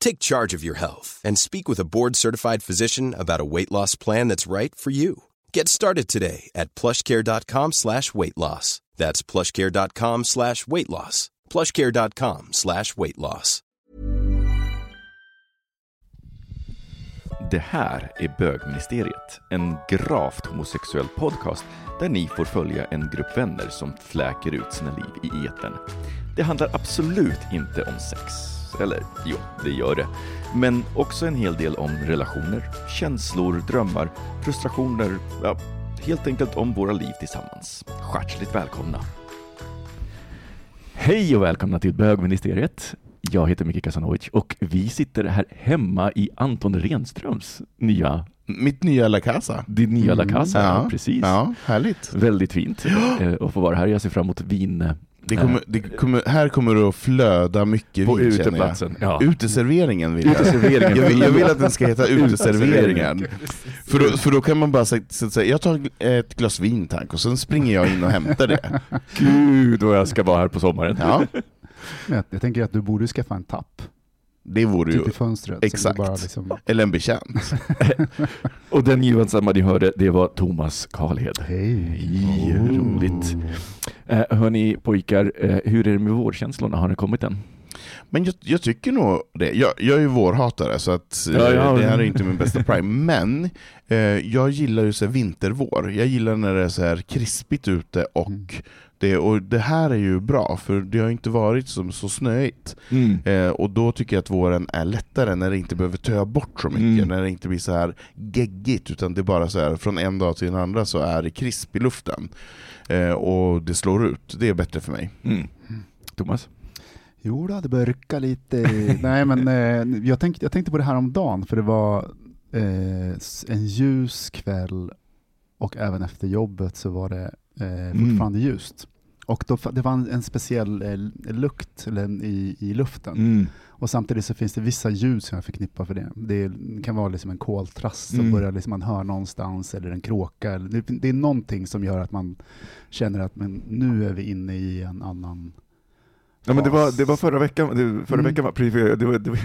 Take charge of your health and speak with a board-certified physician about a weight loss plan that's right for you. Get started today at plushcare.com slash weight loss. That's plushcare.com slash weight loss. plushcare.com slash weight loss. Det här är Bögministeriet, en gravt homosexuell podcast där ni får följa en grupp vänner som fläker ut sina liv i eten. Det handlar absolut inte om sex. Eller jo, det gör det. Men också en hel del om relationer, känslor, drömmar, frustrationer, ja, helt enkelt om våra liv tillsammans. Hjärtligt välkomna! Hej och välkomna till Bögministeriet. Jag heter Micke Kasanovic och vi sitter här hemma i Anton Renströms nya Mitt nya La Casa. din nya La Casa, Ja, precis. Ja, härligt. Väldigt fint eh, att få vara här. Jag ser fram emot vin Det kommer, det kommer, här kommer det att flöda mycket på vin uteplatsen. Ja. Uteserveringen vill jag. Uteserveringen. Jag vill, jag vill att den ska heta uteserveringen. För då, för då kan man bara säga, jag tar ett glas vin tack, och sen springer jag in och hämtar det. Gud vad jag ska vara här på sommaren. Ja, jag, jag tänker att du borde skaffa en tapp, det vore ju, typ i fönstret. exakt. liksom, eller en betjänt. Och den gemensamma ni hörde, det var Thomas Karlhed. hej. Hej, roligt. Eh, hörni pojkar, eh, hur är det med vårkänslorna? Har ni kommit än? Men jag, jag tycker nog det. Jag, jag är ju vårhatare, så att, eh, Ja, ja. det här är inte min bästa prime. Men eh, jag gillar ju så här vintervår. Jag gillar när det är så här krispigt ute och Mm. Det, och det här är ju bra, för det har inte varit så, så snöigt. Eh, och då tycker jag att våren är lättare när det inte behöver töa bort så mycket, Mm. när det inte blir så här geggigt, utan det är bara så här från en dag till den andra så är det krisp i luften. Eh, och det slår ut, det är bättre för mig. Mm. Thomas? Jo då, det börkar lite. Nej, men eh, jag, tänkte, jag tänkte på det här om dagen för det var eh, en ljus kväll och även efter jobbet så var det eh, fortfarande ljust. Och då, det var en, en speciell eh, lukt eller, i, i luften. Mm. Och samtidigt så finns det vissa ljud som jag förknippar för det. Det kan vara liksom en koltrast som Mm. börjar liksom man hör någonstans, eller en kråka. Eller, det, det är någonting som gör att man känner att men nu är vi inne i en annan Ja, men det, var, det var förra veckan, det, förra Mm. veckan det var, det var,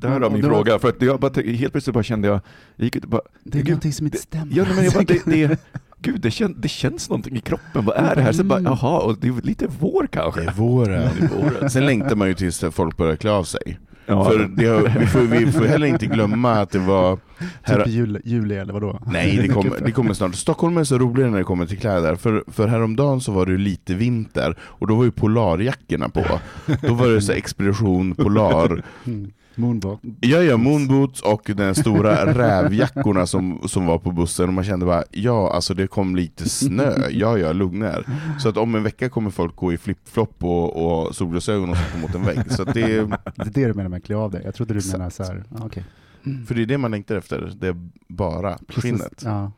där Ja, har och min det fråga, för att jag bara, helt plötsligt bara kände jag, jag gick ut och bara, Det är Gud, någonting som inte det- stämmer. ja men jag bara, det, det, gud det, kän, det känns någonting i kroppen, vad är det här? Så bara, Mm. jaha, och det är lite vår kanske? Det är våren. Det är våren. Sen längtar man ju tills folk börjar klä av sig. Ja. För det vi, får, vi får heller inte glömma att det var... Här, Typ jul, juli eller vadå? nej, det kommer, det kommer snart. Stockholm är så rolig när det kommer till kläder, för, för häromdagen så var det ju lite vinter, och då var ju polarjackorna på. Då var det så expedition polar. Moonbot. Jag gör moonboots och den stora rävjackorna som, som var på bussen, och man kände bara ja, alltså det kom lite snö, ja ja, lugna er. Så att om en vecka kommer folk gå i flip-flop och, och solglasögon och sitta mot en vägg. Så det, är- Det är det du menar med klä av dig? Jag trodde du menade så här, ah, okej. för det är det man längtar efter, det är bara skinnet. Ja.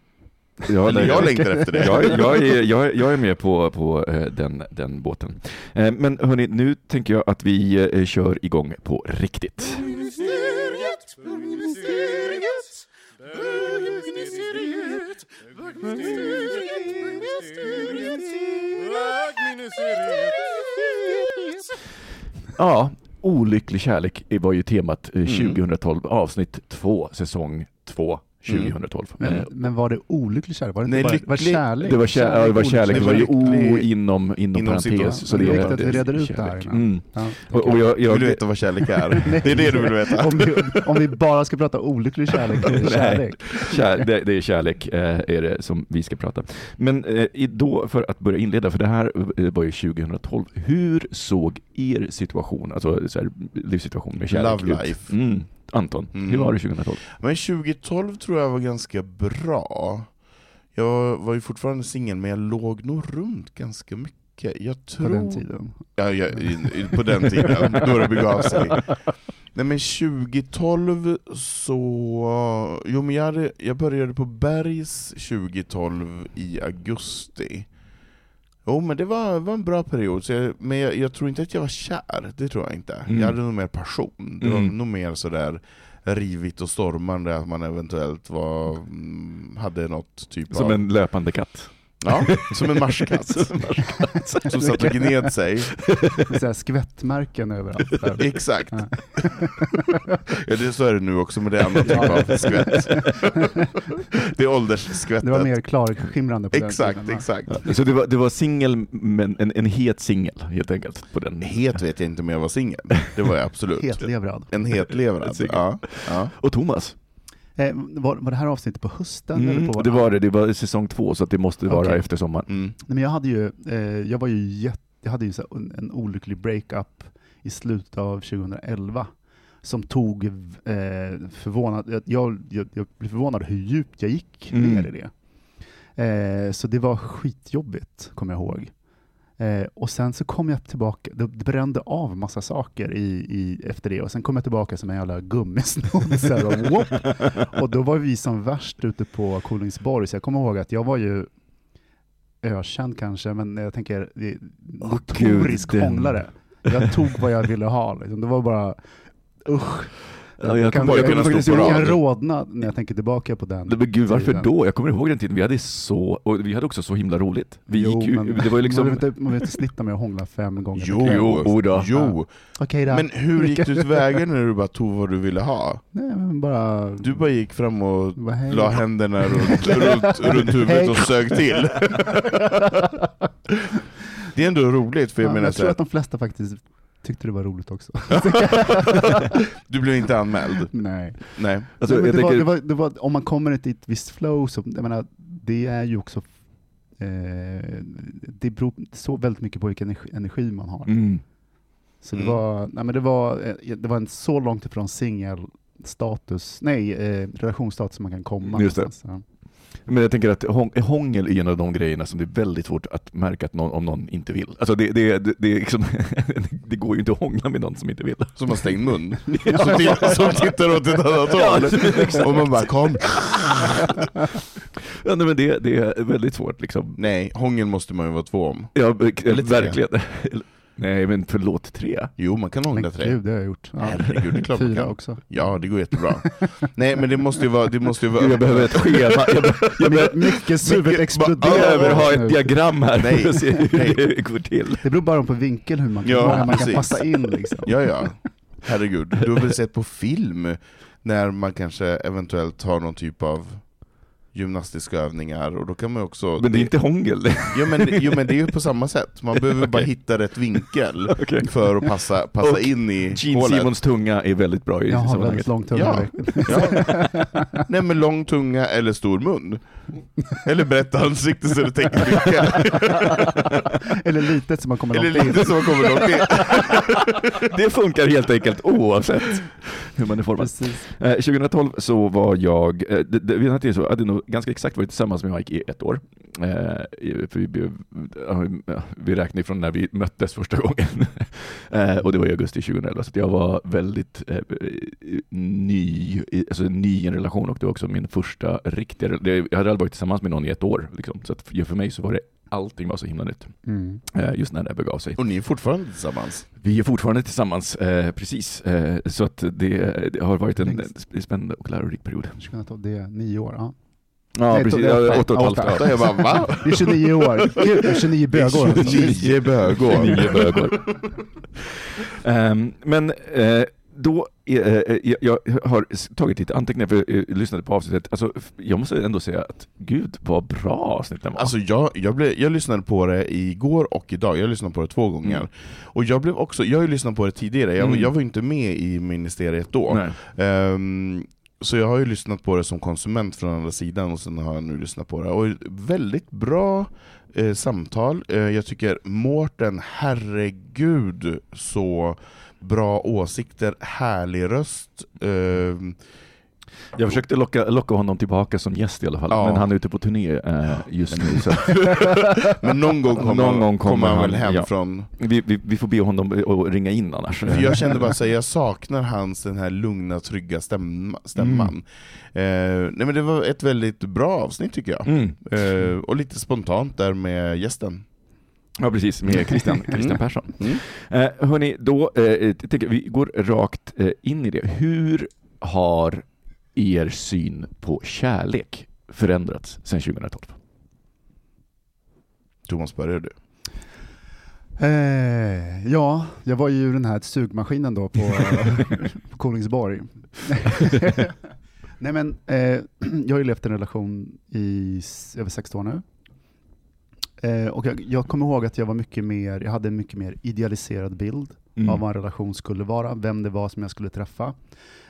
Ja, Eller nej, jag längtar efter det. Jag, jag, är, jag, jag är med på, på eh, den, den båten. Eh, Men hörni, nu tänker jag att vi eh, kör igång på riktigt. Ja, olycklig kärlek var ju temat eh, 2012, avsnitt 2, säsong 2. 2012. Men, Eh, men var det olycklig kärlek? Var det, Nej, inte bara, lycklig- var kärlek? det var, kär, ja, det var kärlek, det var ju o inom, inom, Inom parentes. Så det är viktigt att vi reder ut det här kärlek. Mm. Ja, Och, och jag, jag, Vill du veta vad kärlek är? Det är det du vill veta? om, vi, om vi bara ska prata olycklig kärlek, det är Nej. kärlek. Kär, det, det är kärlek eh, är det som vi ska prata. Men eh, då, för att börja inleda, för det här eh, var ju 2012. Hur såg er situation, alltså så här, livssituation med kärlek Love ut? life. Mm. Anton, Mm. hur var det 2012? Men 2012 tror jag var ganska bra. Jag var ju fortfarande singel, men jag låg nog runt ganska mycket. Jag tror... På den tiden. Ja, ja, på den tiden, då det begav sig. Nej men 2012 så... Jo men jag, hade, jag började på Bergs 2012 i augusti. Jo men det var, var en bra period, jag, men jag, jag tror inte att jag var kär, det tror jag inte. Mm. Jag hade nog mer passion, det var Mm. nog mer sådär rivigt och stormande, att man eventuellt var, mm, hade något typ Som av... en löpande katt. Ja, som en marskatt. Som satt och gned sig. Med så här skvättmärken överallt. Där. Exakt. Ja. Ja, det, så är det nu också, men det annan typ av skvätt. Det är åldersskvättet. Det var mer klarskimrande på Exakt, den tiden. exakt. Så det var, det var singel, men en, en het singel helt enkelt. På den. Het vet jag inte om jag var singel. Det var jag absolut. Hetlevrad. En hetlevrad. Singel. Ja, ja. Och Thomas? Eh, var, var det här avsnittet på hösten? eller Mm, på det var det, det var säsong två så att det måste vara Okej. efter sommaren. Mm. Nej, men jag hade ju, eh, jag var ju jätte, jag hade ju en, en olycklig breakup i slutet av 2011 som tog eh, förvånad, jag, jag, jag jag blev förvånad hur djupt jag gick Mm. ner i det. Eh, så det var skitjobbigt, kommer jag ihåg. Eh, och sen så kom jag tillbaka, det brände av massa saker i, i, efter det och sen kom jag tillbaka som en jävla gummisnodd. och, och då var vi som värst ute på Kolingsborg, så jag kommer ihåg att jag var ju ökänd kanske, men jag tänker notorisk den- hånglare. Jag tog vad jag ville ha, liksom. det var bara usch. Ja, jag kan, kommer- jag jag, kunna jag, stå på jag kan rad. rodna när jag tänker tillbaka på den. Nej, Men gud, varför tiden. då? Jag kommer ihåg den tiden, vi hade så, och vi hade också så himla roligt. Vi gick ju, men det var ju liksom... man, vill inte, man vill inte snitta med att hångla fem gånger Jo. Jo, då. jo. Okej då. Men hur gick du tillväga när du bara tog vad du ville ha? Nej, men bara... Du bara gick fram och bara, la händerna runt, runt, runt huvudet och sög till. Det är ändå roligt, för jag ja, menar jag så tror att de flesta faktiskt tyckte det var roligt också. du blev inte anmäld. Nej. Nej. Alltså, det, var, det, var, det var, om man kommer inte i ett visst flow, så, jag menar, det är ju också eh, det beror så väldigt mycket på vilken energi, energi man har. mm. Så det Mm. var, nej, men det var, eh, det var en så långt ifrån singelstatus, nej, eh, relationsstatus som man kan komma. Just det. ja. Men jag tänker att hång, hångel är en av de grejerna som det är väldigt svårt att märka att någon, om någon inte vill. Alltså det, det, det, det, liksom, det går ju inte att hångla med någon som inte vill. Som har stängd mun. Som, ti- som tittar åt ett annat håll. Och man bara kom. Ja, nej, men det, det är väldigt svårt liksom. Nej, hångel måste man ju vara två om. Ja, tre. verkligen. Nej men förlåt, tre. Jo, man kan Men tre. gud, det har jag gjort. Ja. Herregud, det är klart man Fyra kan. också. Ja, det går jättebra. Nej, men det måste ju vara... Det måste ju vara... Gud, jag behöver ett schema. Jag, be, jag, be, Mycket huvudet jag exploderar. behöver ha ett diagram här Nej, för att se hur nej. det går till. Det beror bara på vinkel hur man, Ja, hur man kan passa in. Liksom. Ja, ja. Herregud. Du har väl sett på film när man kanske eventuellt har någon typ av gymnastiska övningar, och då kan man också... Men det är inte hångel. Jo men, jo men det är ju på samma sätt, man behöver bara hitta rätt vinkel Okej. för att passa, passa Och in i Gene hålet. Simons tunga är väldigt bra i Jag har väldigt lång tunga. Ja. Ja. Nej men lång tunga eller stor mun. Eller brett ansikte så det täcker mycket. Eller litet så man kommer Eller långt in. lite så man kommer långt in. Det funkar helt enkelt oavsett hur man är formad. Precis. Eh, 2012 så var jag, eh, det, det, vi hade, så, hade nog ganska exakt varit tillsammans med Mike i ett år. Eh, för vi, vi räknar ifrån när vi möttes första gången. eh, och det var i augusti 2011, så att jag var väldigt eh, ny, alltså ny i en relation och det var också min första riktiga det, Jag hade aldrig varit tillsammans med någon i ett år. Liksom, så att för mig så var det allting var så himla nytt. Mm. Just när det begav sig. Och ni är fortfarande tillsammans? Vi är fortfarande tillsammans, eh, precis. Eh, så att det, det har varit en Längst. spännande och lärorik period. 2012, Det är nio år. Ja. Ja, Nej, precis. det är Ja, åtta. åtta och ett halvt. Jag bara va? Det är 29 år. Gud, det är 29 bögår. alltså. 29 bögår. Nio bögor. Ehm, men eh, då, eh, eh, jag, jag har tagit lite anteckningar för jag eh, lyssnade på avsnittet. Alltså, jag måste ändå säga att gud vad bra avsnitten var. Alltså jag, jag, blev, jag lyssnade på det igår och idag, jag lyssnade på det två gånger. Mm. Och jag blev också, jag har ju lyssnat på det tidigare, jag, Mm. jag var inte med i ministeriet då. Nej. Så jag har ju lyssnat på det som konsument från andra sidan och sen har jag nu lyssnat på det. Och väldigt bra eh, samtal. Eh, jag tycker Mårten, herregud så bra åsikter, härlig röst. Eh, jag försökte locka, locka honom tillbaka som gäst i alla fall, Ja. men han är ute på turné eh, just nu. Så men någon gång kommer, Någon gång kommer kommer han väl hem ja. från vi, vi, vi får be honom att ringa in annars. För jag kände bara att jag saknar hans den här lugna, trygga stämma, stämman. Eh, nej men det var ett väldigt bra avsnitt tycker jag. Mm. Eh, och lite spontant där med gästen. Ja, precis, med Christian, Christian Mm. Persson. Mm. Eh, hörni, då eh, tänker vi går rakt eh, in i det. Hur har er syn på kärlek förändrats sedan 2012? Thomas, börjar du? Eh, ja, jag var ju den här sugmaskinen då på, på Kolingsborg. Nej men, eh, jag har ju levt i en relation i över 16 år nu. Eh, och jag, jag kommer ihåg att jag var mycket mer, jag hade en mycket mer idealiserad bild Mm. av vad en relation skulle vara, vem det var som jag skulle träffa,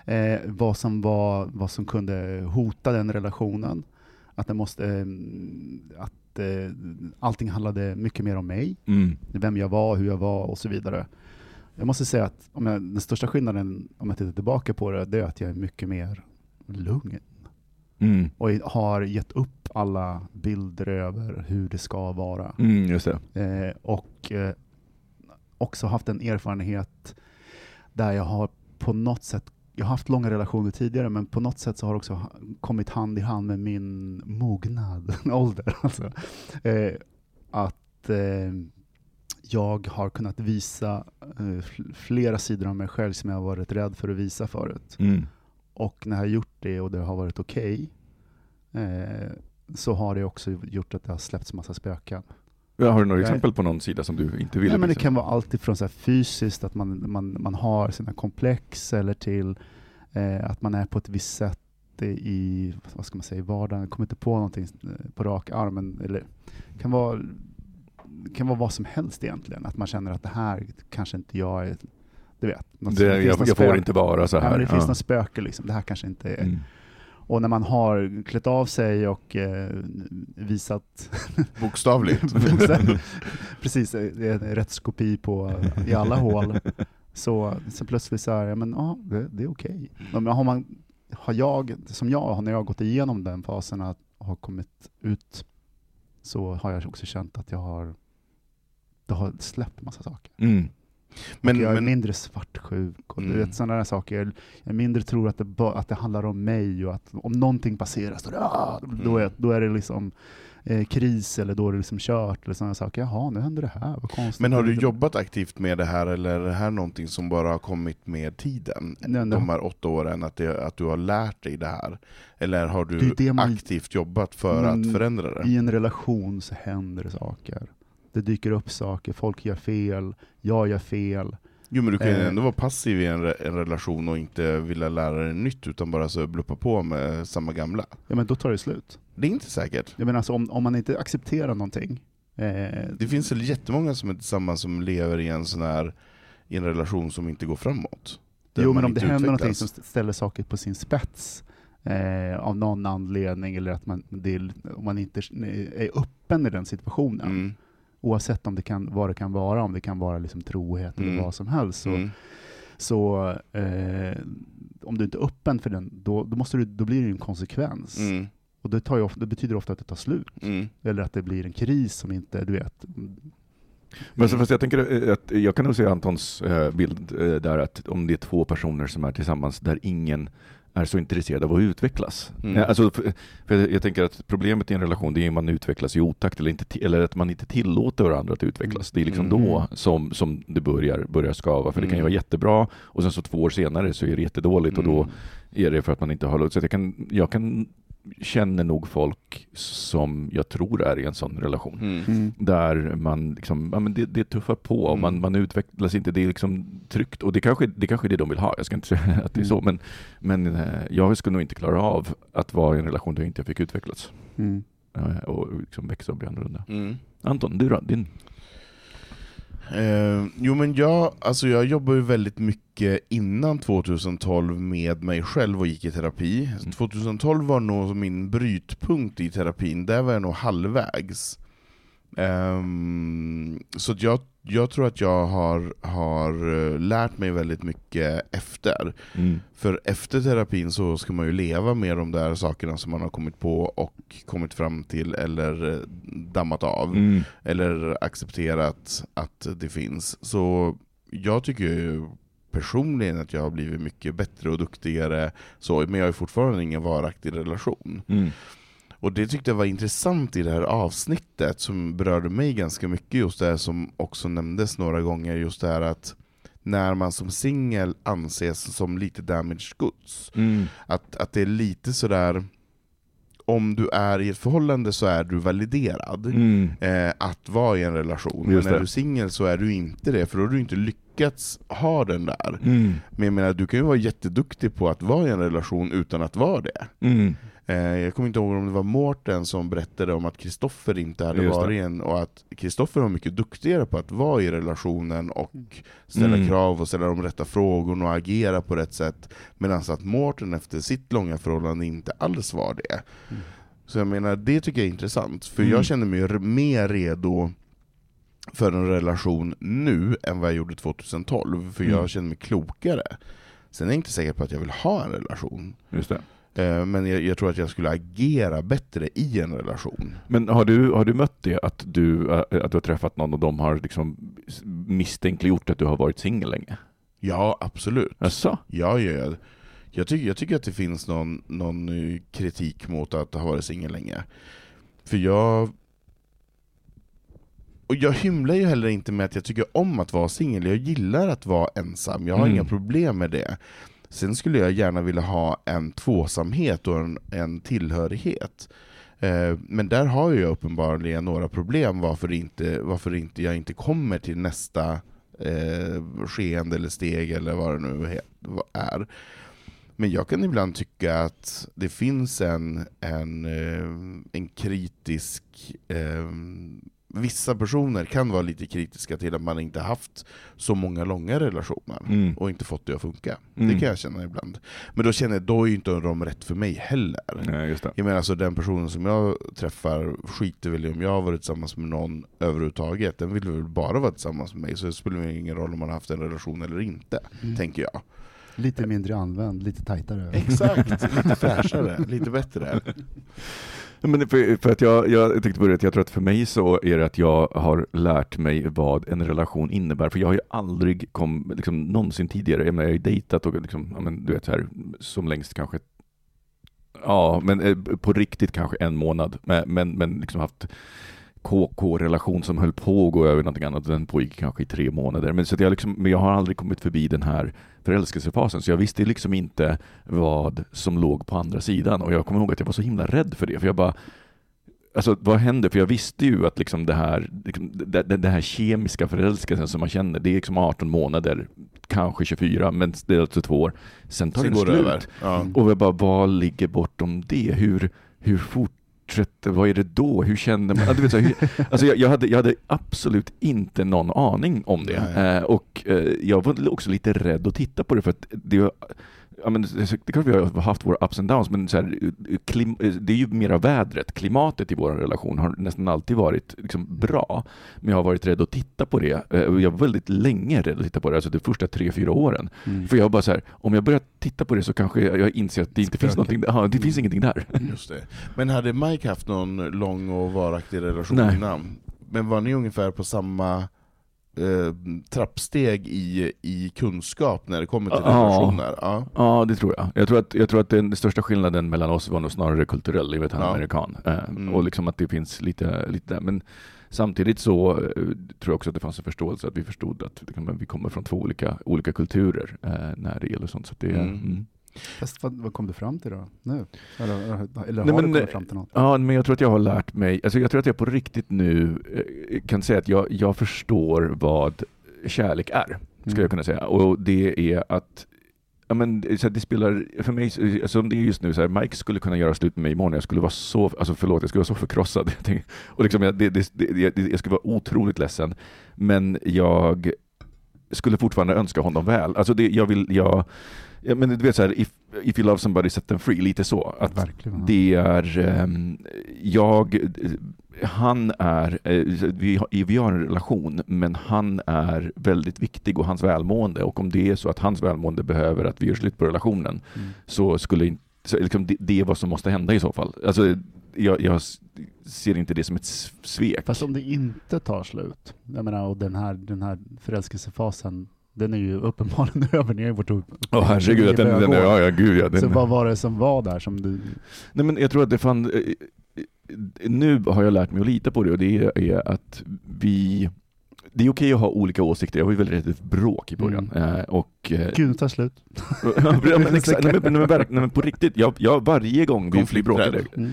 eh, vad, som var, vad som kunde hota den relationen. Att, det måste, eh, att eh, allting handlade mycket mer om mig, Mm. vem jag var, hur jag var och så vidare. Jag måste säga att om jag, den största skillnaden, om jag tittar tillbaka på det, det är att jag är mycket mer lugn Mm. och har gett upp alla bilder över hur det ska vara. Mm. Eh, och eh, också haft en erfarenhet där jag har på något sätt, jag har haft långa relationer tidigare, men på något sätt så har det också kommit hand i hand med min mognad, ålder. Alltså. Eh, att eh, jag har kunnat visa eh, fl- flera sidor av mig själv som jag har varit rädd för att visa förut. Mm. Och när jag har gjort det och det har varit okej, eh, så har det också gjort att det har släppts massa spöken. Har du några Jag- exempel på någon sida som du inte vill Nej, men det kan vara allt ifrån så fysiskt, att man, man, man har sina komplex, eller till eh, att man är på ett visst sätt i, vad ska man säga, i vardagen. Jag kommer inte på någonting eh, på rak arm, men eller, det kan vara, det kan vara vad som helst egentligen. Att man känner att det här kanske inte jag är, du vet. något- det, finns jag, jag får inte vara så här. men det finns Ja. något spöke liksom. Det här kanske inte är... Mm. Och när man har klätt av sig och eh, visat Bokstavligt. Precis, det är en rättskopi på i alla hål. Så, så plötsligt så är ja men ja, det, det är okej. Men har, man, har jag, som jag när jag har gått igenom den fasen att har kommit ut, så har jag också känt att jag har, det har släppt massa saker. Mm. Men, jag är men, mindre svartsjuk och Mm. du vet sådana där saker. Jag, jag mindre tror att det, att det handlar om mig och att om någonting passerar så ah, då, är, då är det liksom eh, kris eller då är det liksom kört eller sådana saker. Jaha, nu händer det här, vad konstigt. men har du Det- jobbat aktivt med det här, eller är det här någonting som bara har kommit med tiden? Nej, det- De här åtta åren, att, det, att du har lärt dig det här? Eller har Det du är det man- aktivt jobbat för Men att förändra det? I en relation så händer det saker. Det dyker upp saker, folk gör fel, jag gör fel. Jo men du kan ju Eh. ändå vara passiv i en, re- en relation och inte vilja lära dig nytt, utan bara så bluppa på med samma gamla. Ja men då tar det slut. Det är inte säkert. Jag menar alltså om, om man inte accepterar någonting. Eh, Det finns väl jättemånga som är tillsammans som lever i en sån här i en relation som inte går framåt. Jo men om det händer någonting som st- ställer saker på sin spets eh, av någon anledning eller att man, det, om man inte är öppen i den situationen. Mm. Oavsett om det kan, vad det kan vara, om det kan vara liksom trohet Mm. eller vad som helst. Så, Mm. så eh, om du inte är öppen för den, då, då, måste du, då blir det ju en konsekvens. Mm. Och det, tar ofta, det betyder ofta att det tar slut. Mm. Eller att det blir en kris som inte, du vet. Men så, fast jag tänker eh, att jag kan nog se Antons eh, bild eh, där att om det är två personer som är tillsammans där ingen är så intresserad av att utvecklas. Mm. Eh, Alltså, för, för jag, tänker att problemet i en relation det är att man utvecklas i otakt eller, inte, eller att man inte tillåter varandra att utvecklas. Det är liksom Mm. då som, som det börjar, börjar skava. För det kan ju Mm. vara jättebra och sen så två år senare så är det jättedåligt och då Mm. är det för att man inte har lust. Så jag kan, jag kan känner nog folk som jag tror är i en sån relation. Mm. Mm. Där man liksom, ja, men det, det tuffar på, och man, Mm. man utvecklas inte, det är liksom tryggt. Och det kanske, det kanske är det de vill ha, jag ska inte säga att det är så, men, men eh, jag skulle nog inte klara av att vara i en relation där jag inte fick utvecklas. Mm. eh, Och liksom växa och bli annorlunda. Mm. Anton, du då? Din? Eh, jo men jag, alltså jag jobbar ju väldigt mycket innan 2012 med mig själv och gick i terapi. Mm. 2012 var nog min brytpunkt i terapin, där var jag nog halvvägs. Ehm, så jag, jag tror att jag har, har eh, lärt mig väldigt mycket efter. Mm. För efter terapin så ska man ju leva med de där sakerna som man har kommit på och kommit fram till eller eh, dammat av Mm. eller accepterat att det finns. Så jag tycker ju personligen att jag har blivit mycket bättre och duktigare, så, men jag har fortfarande ingen varaktig relation. Mm. Och det tyckte jag var intressant i det här avsnittet, som berörde mig ganska mycket, just det här som också nämndes några gånger, just det här att när man som singel anses som lite damaged goods, Mm. att, att det är lite sådär, om du är i ett förhållande så är du validerad Mm. eh, att vara i en relation. Men Just när det. du är singel så är du inte det, för då har du inte lyckats ha den där. Mm. Men jag menar, du kan ju vara jätteduktig på att vara i en relation utan att vara det. Mm. Eh, jag kommer inte ihåg om det var Mårten som berättade om att Kristoffer inte hade varit en, och att Kristoffer var mycket duktigare på att vara i relationen och ställa Mm. krav och ställa de rätta frågorna och agera på rätt sätt. Medan att Mårten efter sitt långa förhållande inte alls var det. Mm. Så jag menar, det tycker jag är intressant, för Mm. jag känner mig mer redo för en relation nu än vad jag gjorde 2012, för Mm. jag känner mig klokare. Sen är jag inte säker på att jag vill ha en relation. Just det. Eh, Men jag, jag tror att jag skulle agera bättre i en relation. Men har du, har du mött det att du, äh, att du har träffat någon och de har liksom misstänkliggjort att du har varit singel länge? Ja, absolut. Jaså? Ja, ja, ja. Jag, tycker, jag tycker att det finns någon, någon eh, kritik mot att ha varit singel länge. För jag... Och jag hymlar ju heller inte med att jag tycker om att vara singel, jag gillar att vara ensam, jag har Mm. inga problem med det. Sen skulle jag gärna vilja ha en tvåsamhet och en, en tillhörighet. Eh, men där har jag uppenbarligen några problem varför, inte, varför inte jag inte kommer till nästa eh, skeende eller steg eller vad det nu är. Men jag kan ibland tycka att det finns en, en, eh, en kritisk... Eh, vissa personer kan vara lite kritiska till att man inte haft så många långa relationer Mm. och inte fått det att funka. Mm. Det kan jag känna ibland. Men då känner jag, då är ju inte de rätt för mig heller. Nej, just det. Jag menar alltså den personen som jag träffar skiter väl i om jag har varit tillsammans med någon överhuvudtaget. Den vill väl bara vara tillsammans med mig, så det spelar väl ingen roll om man har haft en relation eller inte, Mm. tänker jag. Lite mindre använd, lite tajtare. Exakt, lite fräschare, lite bättre. Men för, för att jag, jag tyckte på det, jag tror att för mig så är det att jag har lärt mig vad en relation innebär. För jag har ju aldrig kom, liksom, någonsin tidigare, jag, menar, jag har ju dejtat och liksom, ja, men, du vet, så här, som längst kanske Ja, men eh, på riktigt kanske en månad. Men, men, men liksom haft KK-relation som höll på att gå över någonting annat. Den pågick kanske i tre månader. Men, så jag, liksom, men jag har aldrig kommit förbi den här förälskelsefasen. Så jag visste liksom inte vad som låg på andra sidan. Och jag kommer ihåg att jag var så himla rädd för det. För jag bara, Alltså vad händer? För jag visste ju att liksom det här, liksom, det, det, det här kemiska förälskelsen som man känner, det är liksom 18 månader, kanske 24, men det är alltså två år. Sen tar Sen det slut. Ja. Och jag bara, vad ligger bortom det? Hur, hur fortsätter, vad är det då? Hur känner man? Du vet, så här, hur, alltså jag, jag, hade, jag hade absolut inte någon aning om det. Eh, och eh, jag var också lite rädd att titta på det för att det Ja, men det är klart vi har haft våra ups and downs, men så här, klim, det är ju mera vädret. Klimatet i vår relation har nästan alltid varit liksom bra. Men jag har varit rädd att titta på det. Eh, Jag var väldigt länge rädd att titta på det, alltså de första tre, fyra åren. Mm. För jag bara så här, om jag börjar titta på det så kanske jag, inser att det inte finns Spöken. någonting. Ja, det finns ingenting där. Just det. Men hade Mike haft någon lång och varaktig relation Nej. innan? Men var ni ungefär på samma eh, trappsteg i, i kunskap när det kommer till Ja. relationer? Ja. Ja, det tror jag. Jag tror att, jag tror att den största skillnaden mellan oss var nog snarare kulturell. Jag vet, han är Ja. amerikan. Eh, Mm. Och liksom att det finns lite, lite där. Men samtidigt så eh, tror jag också att det fanns en förståelse att vi förstod att vi kommer från två olika, olika kulturer eh, när det gäller sånt. Så det, Mm. mm. Fast vad, vad kom du fram till då? Nu? Eller, eller Nej, har men, du kommit fram till något? Ja, men jag tror att jag har lärt mig, alltså jag tror att jag på riktigt nu eh, kan säga att jag, jag förstår vad kärlek är, skulle Mm. jag kunna säga. Och det är att Ja, men, så det spelar, för mig, som det är just nu, så här, Mike skulle kunna göra slut med mig imorgon, jag skulle vara så, alltså förlåt, jag skulle vara så förkrossad. Och liksom, jag, det, det, det, jag skulle vara otroligt ledsen, men jag skulle fortfarande önska honom väl. Alltså det, jag vill, jag, ja, men du vet så här, if, if you love somebody set them free, lite så. Att Verkligen. det är, ehm, jag, han är, eh, vi har, vi har en relation, men han är väldigt viktig och hans välmående. Och om det är så att hans välmående behöver att vi gör slut på relationen, Mm. så skulle inte, så liksom det, det är vad som måste hända i så fall. Alltså, jag, jag ser inte det som ett svek. Fast om det inte tar slut, jag menar, och den här, den här förälskelsefasen, den är ju uppenbarligen över. Ni har ju varit upp, Åh herregud, att den, den, ja, ja, gud, ja, den, Så vad var det som var där som du... Nej men jag tror att det fann, eh, nu har jag lärt mig att lita på det och det är att vi det är okej att ha olika åsikter. Jag var ju väldigt rädd för bråk i början. Mm. Eh, och, eh, Gud, tar slut. men, exakt, nej, men, nej, men, verk- nej, men på riktigt, jag, jag, varje gång vi, bråkade, Mm.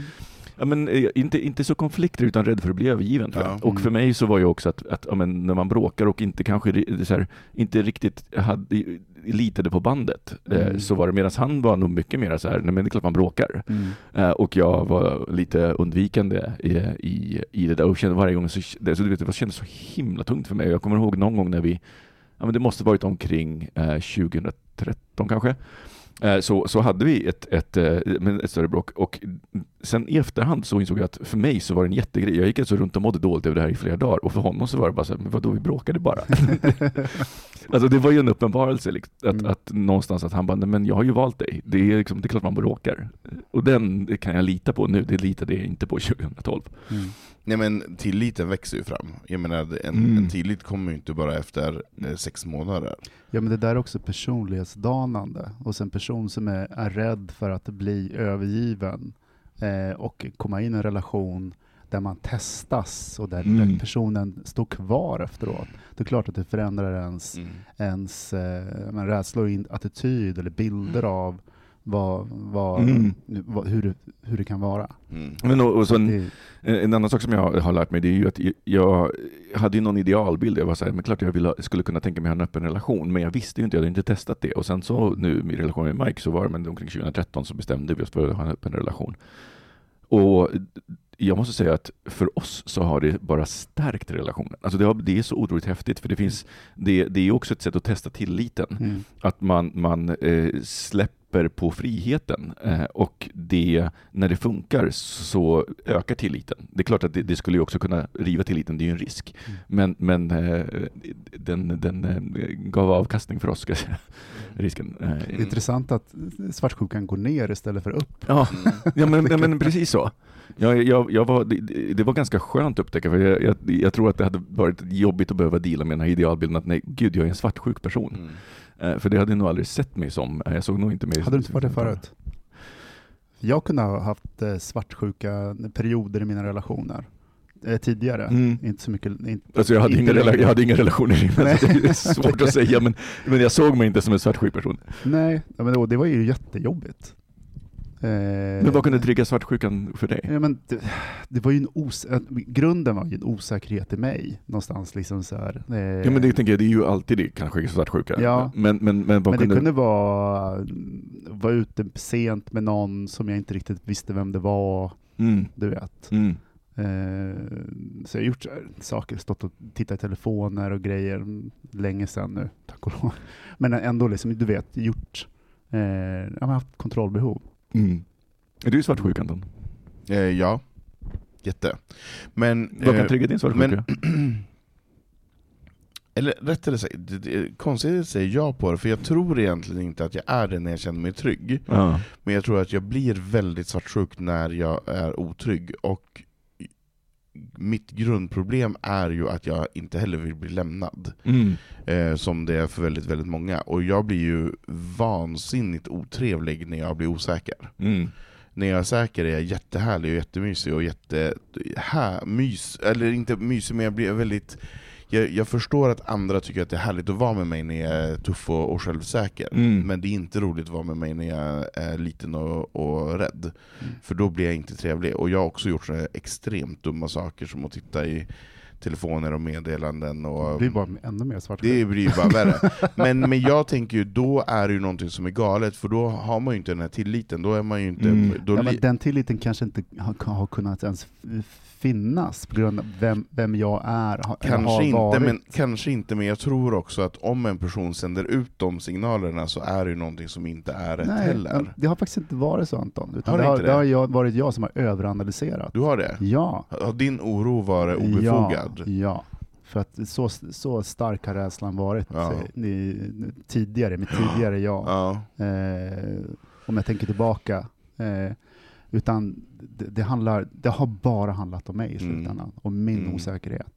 Ja, men, eh, inte, inte så konflikter utan rädd för att bli övergiven. Tror. Ja. Och för Mm. mig så var ju också att, att ja, men, när man bråkar och inte kanske här, inte riktigt hade, litade på bandet eh, Mm. så var det medan han var nog mycket mer så här, nej men det är klart man bråkar. Mm. Eh, och jag var lite undvikande i, i, i det där och kände varje gång så, det, så du vet, det kändes så himla tungt för mig. Jag kommer ihåg någon gång när vi, ja men det måste varit omkring eh, 2013 kanske, så, så hade vi ett, ett, eh, ett större bråk och sen i efterhand så insåg jag att för mig så var det en jättegrej. Jag gick alltså runt och mådde dåligt över det här i flera dagar och för honom så var det bara så här, men vadå vi bråkade bara. alltså det var ju en uppenbarelse liksom, att, Mm. att någonstans att han bara, men jag har ju valt dig. Det är, liksom, det är klart man bråkar. Och den kan jag lita på nu, det litade jag inte på 2012. Mm. Nej men tilliten växer ju fram. Jag menar, en, Mm. en tillit kommer ju inte bara efter eh, sex månader. Ja men det där är också personlighetsdanande. Och sen en person som är, är rädd för att bli övergiven eh, och komma in i en relation där man testas och där Mm. personen står kvar efteråt. Det är klart att det förändrar ens, Mm. ens eh, rädsla och attityd eller bilder av vad, vad, Mm. vad, hur, det, hur det kan vara. Mm. Men och, och så en, En annan sak som jag har lärt mig det är ju att jag hade ju någon idealbild. Jag var så här, men klart jag ville, skulle kunna tänka mig ha en öppen relation, men jag visste ju inte, jag hade inte testat det. Och sen så nu i relationen med Mike så var det men omkring 2013 så bestämde vi oss för att ha en öppen relation. Och jag måste säga att för oss så har det bara stärkt relationen. Alltså det, har, det är så otroligt häftigt, för det finns, det, det är också ett sätt att testa tilliten mm. att man, man eh, släpper på friheten eh, och det, när det funkar så ökar tilliten. Det är klart att det, det skulle ju också kunna riva tilliten, det är ju en risk. Mm. Men, men eh, den, den eh, gav avkastning för oss, ska jag säga. Risken. Är Eh, intressant att svartsjukan går ner istället för upp. Ja, Mm. ja men, men precis så. Jag, jag, jag var, det, det var ganska skönt att upptäcka, för jag, jag, jag tror att det hade varit jobbigt att behöva dela med den här idealbilden att nej, gud, jag är en svartsjuk person. Mm. Eh, För det hade jag nog aldrig sett mig som. Eh, Jag såg nog inte mig Hade du inte varit det förut? Jag kunde ha haft eh, svartsjuka perioder i mina relationer tidigare. Mm. Inte så mycket. Inte, Alltså jag, hade inte längre. jag hade inga relationer innan, Nej. så det är svårt att säga, men, men jag såg mig inte som en svartsjuk person. Nej, men det var ju jättejobbigt. Eh, Men vad kunde trigga svartsjukan för dig? Ja, men det, det var ju en os äh, grunden var ju en osäkerhet i mig någonstans. Liksom så här. Eh, Ja men det tänker jag, det är ju alltid det kanske svartsjuka. Ja. Men, men, men men det kunde... kunde vara vara ute sent med någon som jag inte riktigt visste vem det var. Mm. Du vet. Mm. Eh, så jag har gjort saker, stått och tittat i telefoner och grejer länge sedan nu, tack och lov. Men ändå, liksom, du vet, gjort, eh, jag har haft kontrollbehov. Mm. Är du svartsjuk Anton? Eh, ja, jätte. Men... Vad kan eh, trigga din svartsjuka? men eller rättare sagt, konstigt att säga ja på det, för jag tror egentligen inte att jag är det när jag känner mig trygg. Ja. Men jag tror att jag blir väldigt svartsjuk när jag är otrygg. Och mitt grundproblem är ju att jag inte heller vill bli lämnad. Mm. Eh, som det är för väldigt, väldigt många. Och jag blir ju vansinnigt otrevlig när jag blir osäker. Mm. När jag är säker är jag jättehärlig och jättemysig och jätte... Här, mys, eller inte mysig, men jag blir väldigt... jag, jag förstår att andra tycker att det är härligt att vara med mig när jag är tuff och, och självsäker, Mm. men det är inte roligt att vara med mig när jag är liten och, och rädd. Mm. För då blir jag inte trevlig. Och jag har också gjort så här extremt dumma saker som att titta i telefoner och meddelanden. Och, Det blir bara ännu mer svart. det blir bara värre. Men, men jag tänker ju, då är det ju någonting som är galet, för då har man ju inte den här tilliten. Då är man ju inte... Mm. Då ja, men den tilliten kanske inte har, har kunnat ens finnas på grund av vem, vem jag är, eller Kanske har inte, varit. men, kanske inte, men jag tror också att om en person sänder ut de signalerna så är det ju någonting som inte är rätt Nej, heller. det har faktiskt inte varit så Anton. Utan Har det det, har, det det? har jag, varit jag som har överanalyserat. Du har det? Ja. Har din oro varit obefogad? Ja, ja. För att så, så stark har rädslan varit Ja. eh, tidigare, mitt tidigare jag. Ja. Eh, om jag tänker tillbaka. Eh, utan det, det, handlar, det har bara handlat om mig i Mm. slutändan, om min Mm. osäkerhet.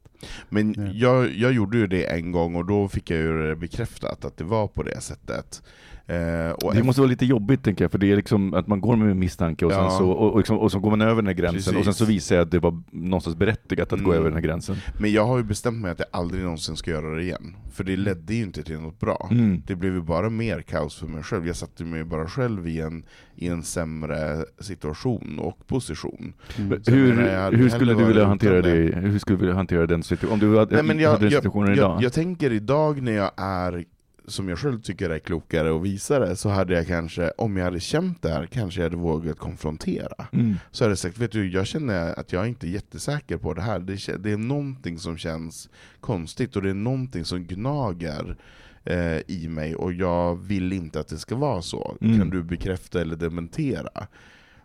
Men Ja. jag, jag gjorde ju det en gång och då fick jag ju det bekräftat att det var på det sättet. Eh, Det måste vara lite jobbigt tänker jag, för det är liksom att man går med misstanke och, Ja. så, och, och, liksom, och så går man över den här gränsen Precis. och sen så visar jag att det var någonstans berättigat att gå Mm. över den här gränsen. Men jag har ju bestämt mig att jag aldrig någonsin ska göra det igen. För det ledde ju inte till något bra. Mm. Det blev ju bara mer kaos för mig själv. Jag satte mig bara själv i en, i en sämre situation och position. Mm. Jag Hur, jag hur skulle du vilja hantera det. Hur skulle du vilja hantera den situationen? Om du hade, Nej, men jag, hade den jag, situationen jag, idag? jag tänker idag när jag är, som jag själv tycker är klokare och visare, så hade jag kanske, om jag hade känt det här, kanske jag hade vågat konfrontera. Mm. Så hade jag sagt, vet du, jag känner att jag inte är jättesäker på det här. Det, det är någonting som känns konstigt och det är någonting som gnager eh, i mig och jag vill inte att det ska vara så. Mm. Kan du bekräfta eller dementera?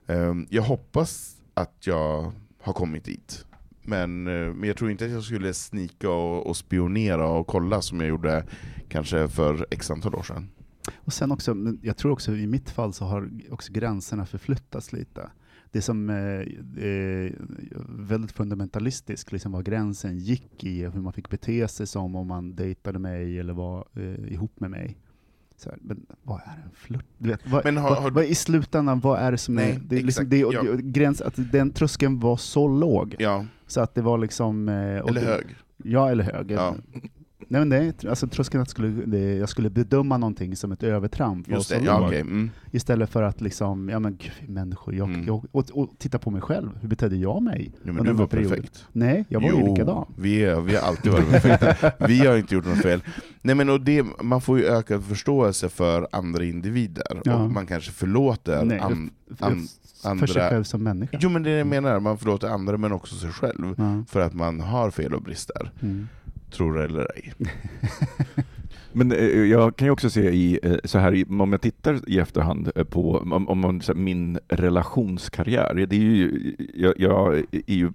Ehm, jag hoppas att jag har kommit dit. Men, eh, men jag tror inte att jag skulle snika och, och spionera och kolla som jag gjorde kanske för x antal år sedan. Och sen också, jag tror också i mitt fall så har också gränserna förflyttats lite. Det som är väldigt fundamentalistiskt, liksom var gränsen gick i hur man fick bete sig som om man dejtade mig eller var ihop med mig. Så här, men vad är en flört? Du vet, vad, Men har- vad, har- vad, I slutändan, vad är det som Nej, är... Det, är liksom, det, ja. det, gräns, att den tröskeln var så låg, Ja, så att det var liksom... eh, eller det- hög. Ja, eller hög. Ja. Nej, men det, alltså, tröskeln att skulle, det, jag skulle bedöma någonting som ett övertramp Just det, ja, okej. mm. Istället för att liksom, ja men gud, människor, jag, Mm. jag, och, och titta på mig själv, hur betedde jag mig? ja, men du var perioden? perfekt. Nej, jag var ju likadan. Vi, är, vi har alltid varit perfekta. Vi har inte gjort något fel. Nej, men och det, man får ju ökad förståelse för andra individer, Ja. och man kanske förlåter Nej, an, an, För sig andra... själv som människa. Jo men det är det jag menar, man förlåter andra men också sig själv, Ja. för att man har fel och brister. Mm. Tror det eller ej. Men eh, jag kan ju också se i, eh, så här, om jag tittar i efterhand eh, på om, om man, så här, min relationskarriär, det är ju, jag, jag är ju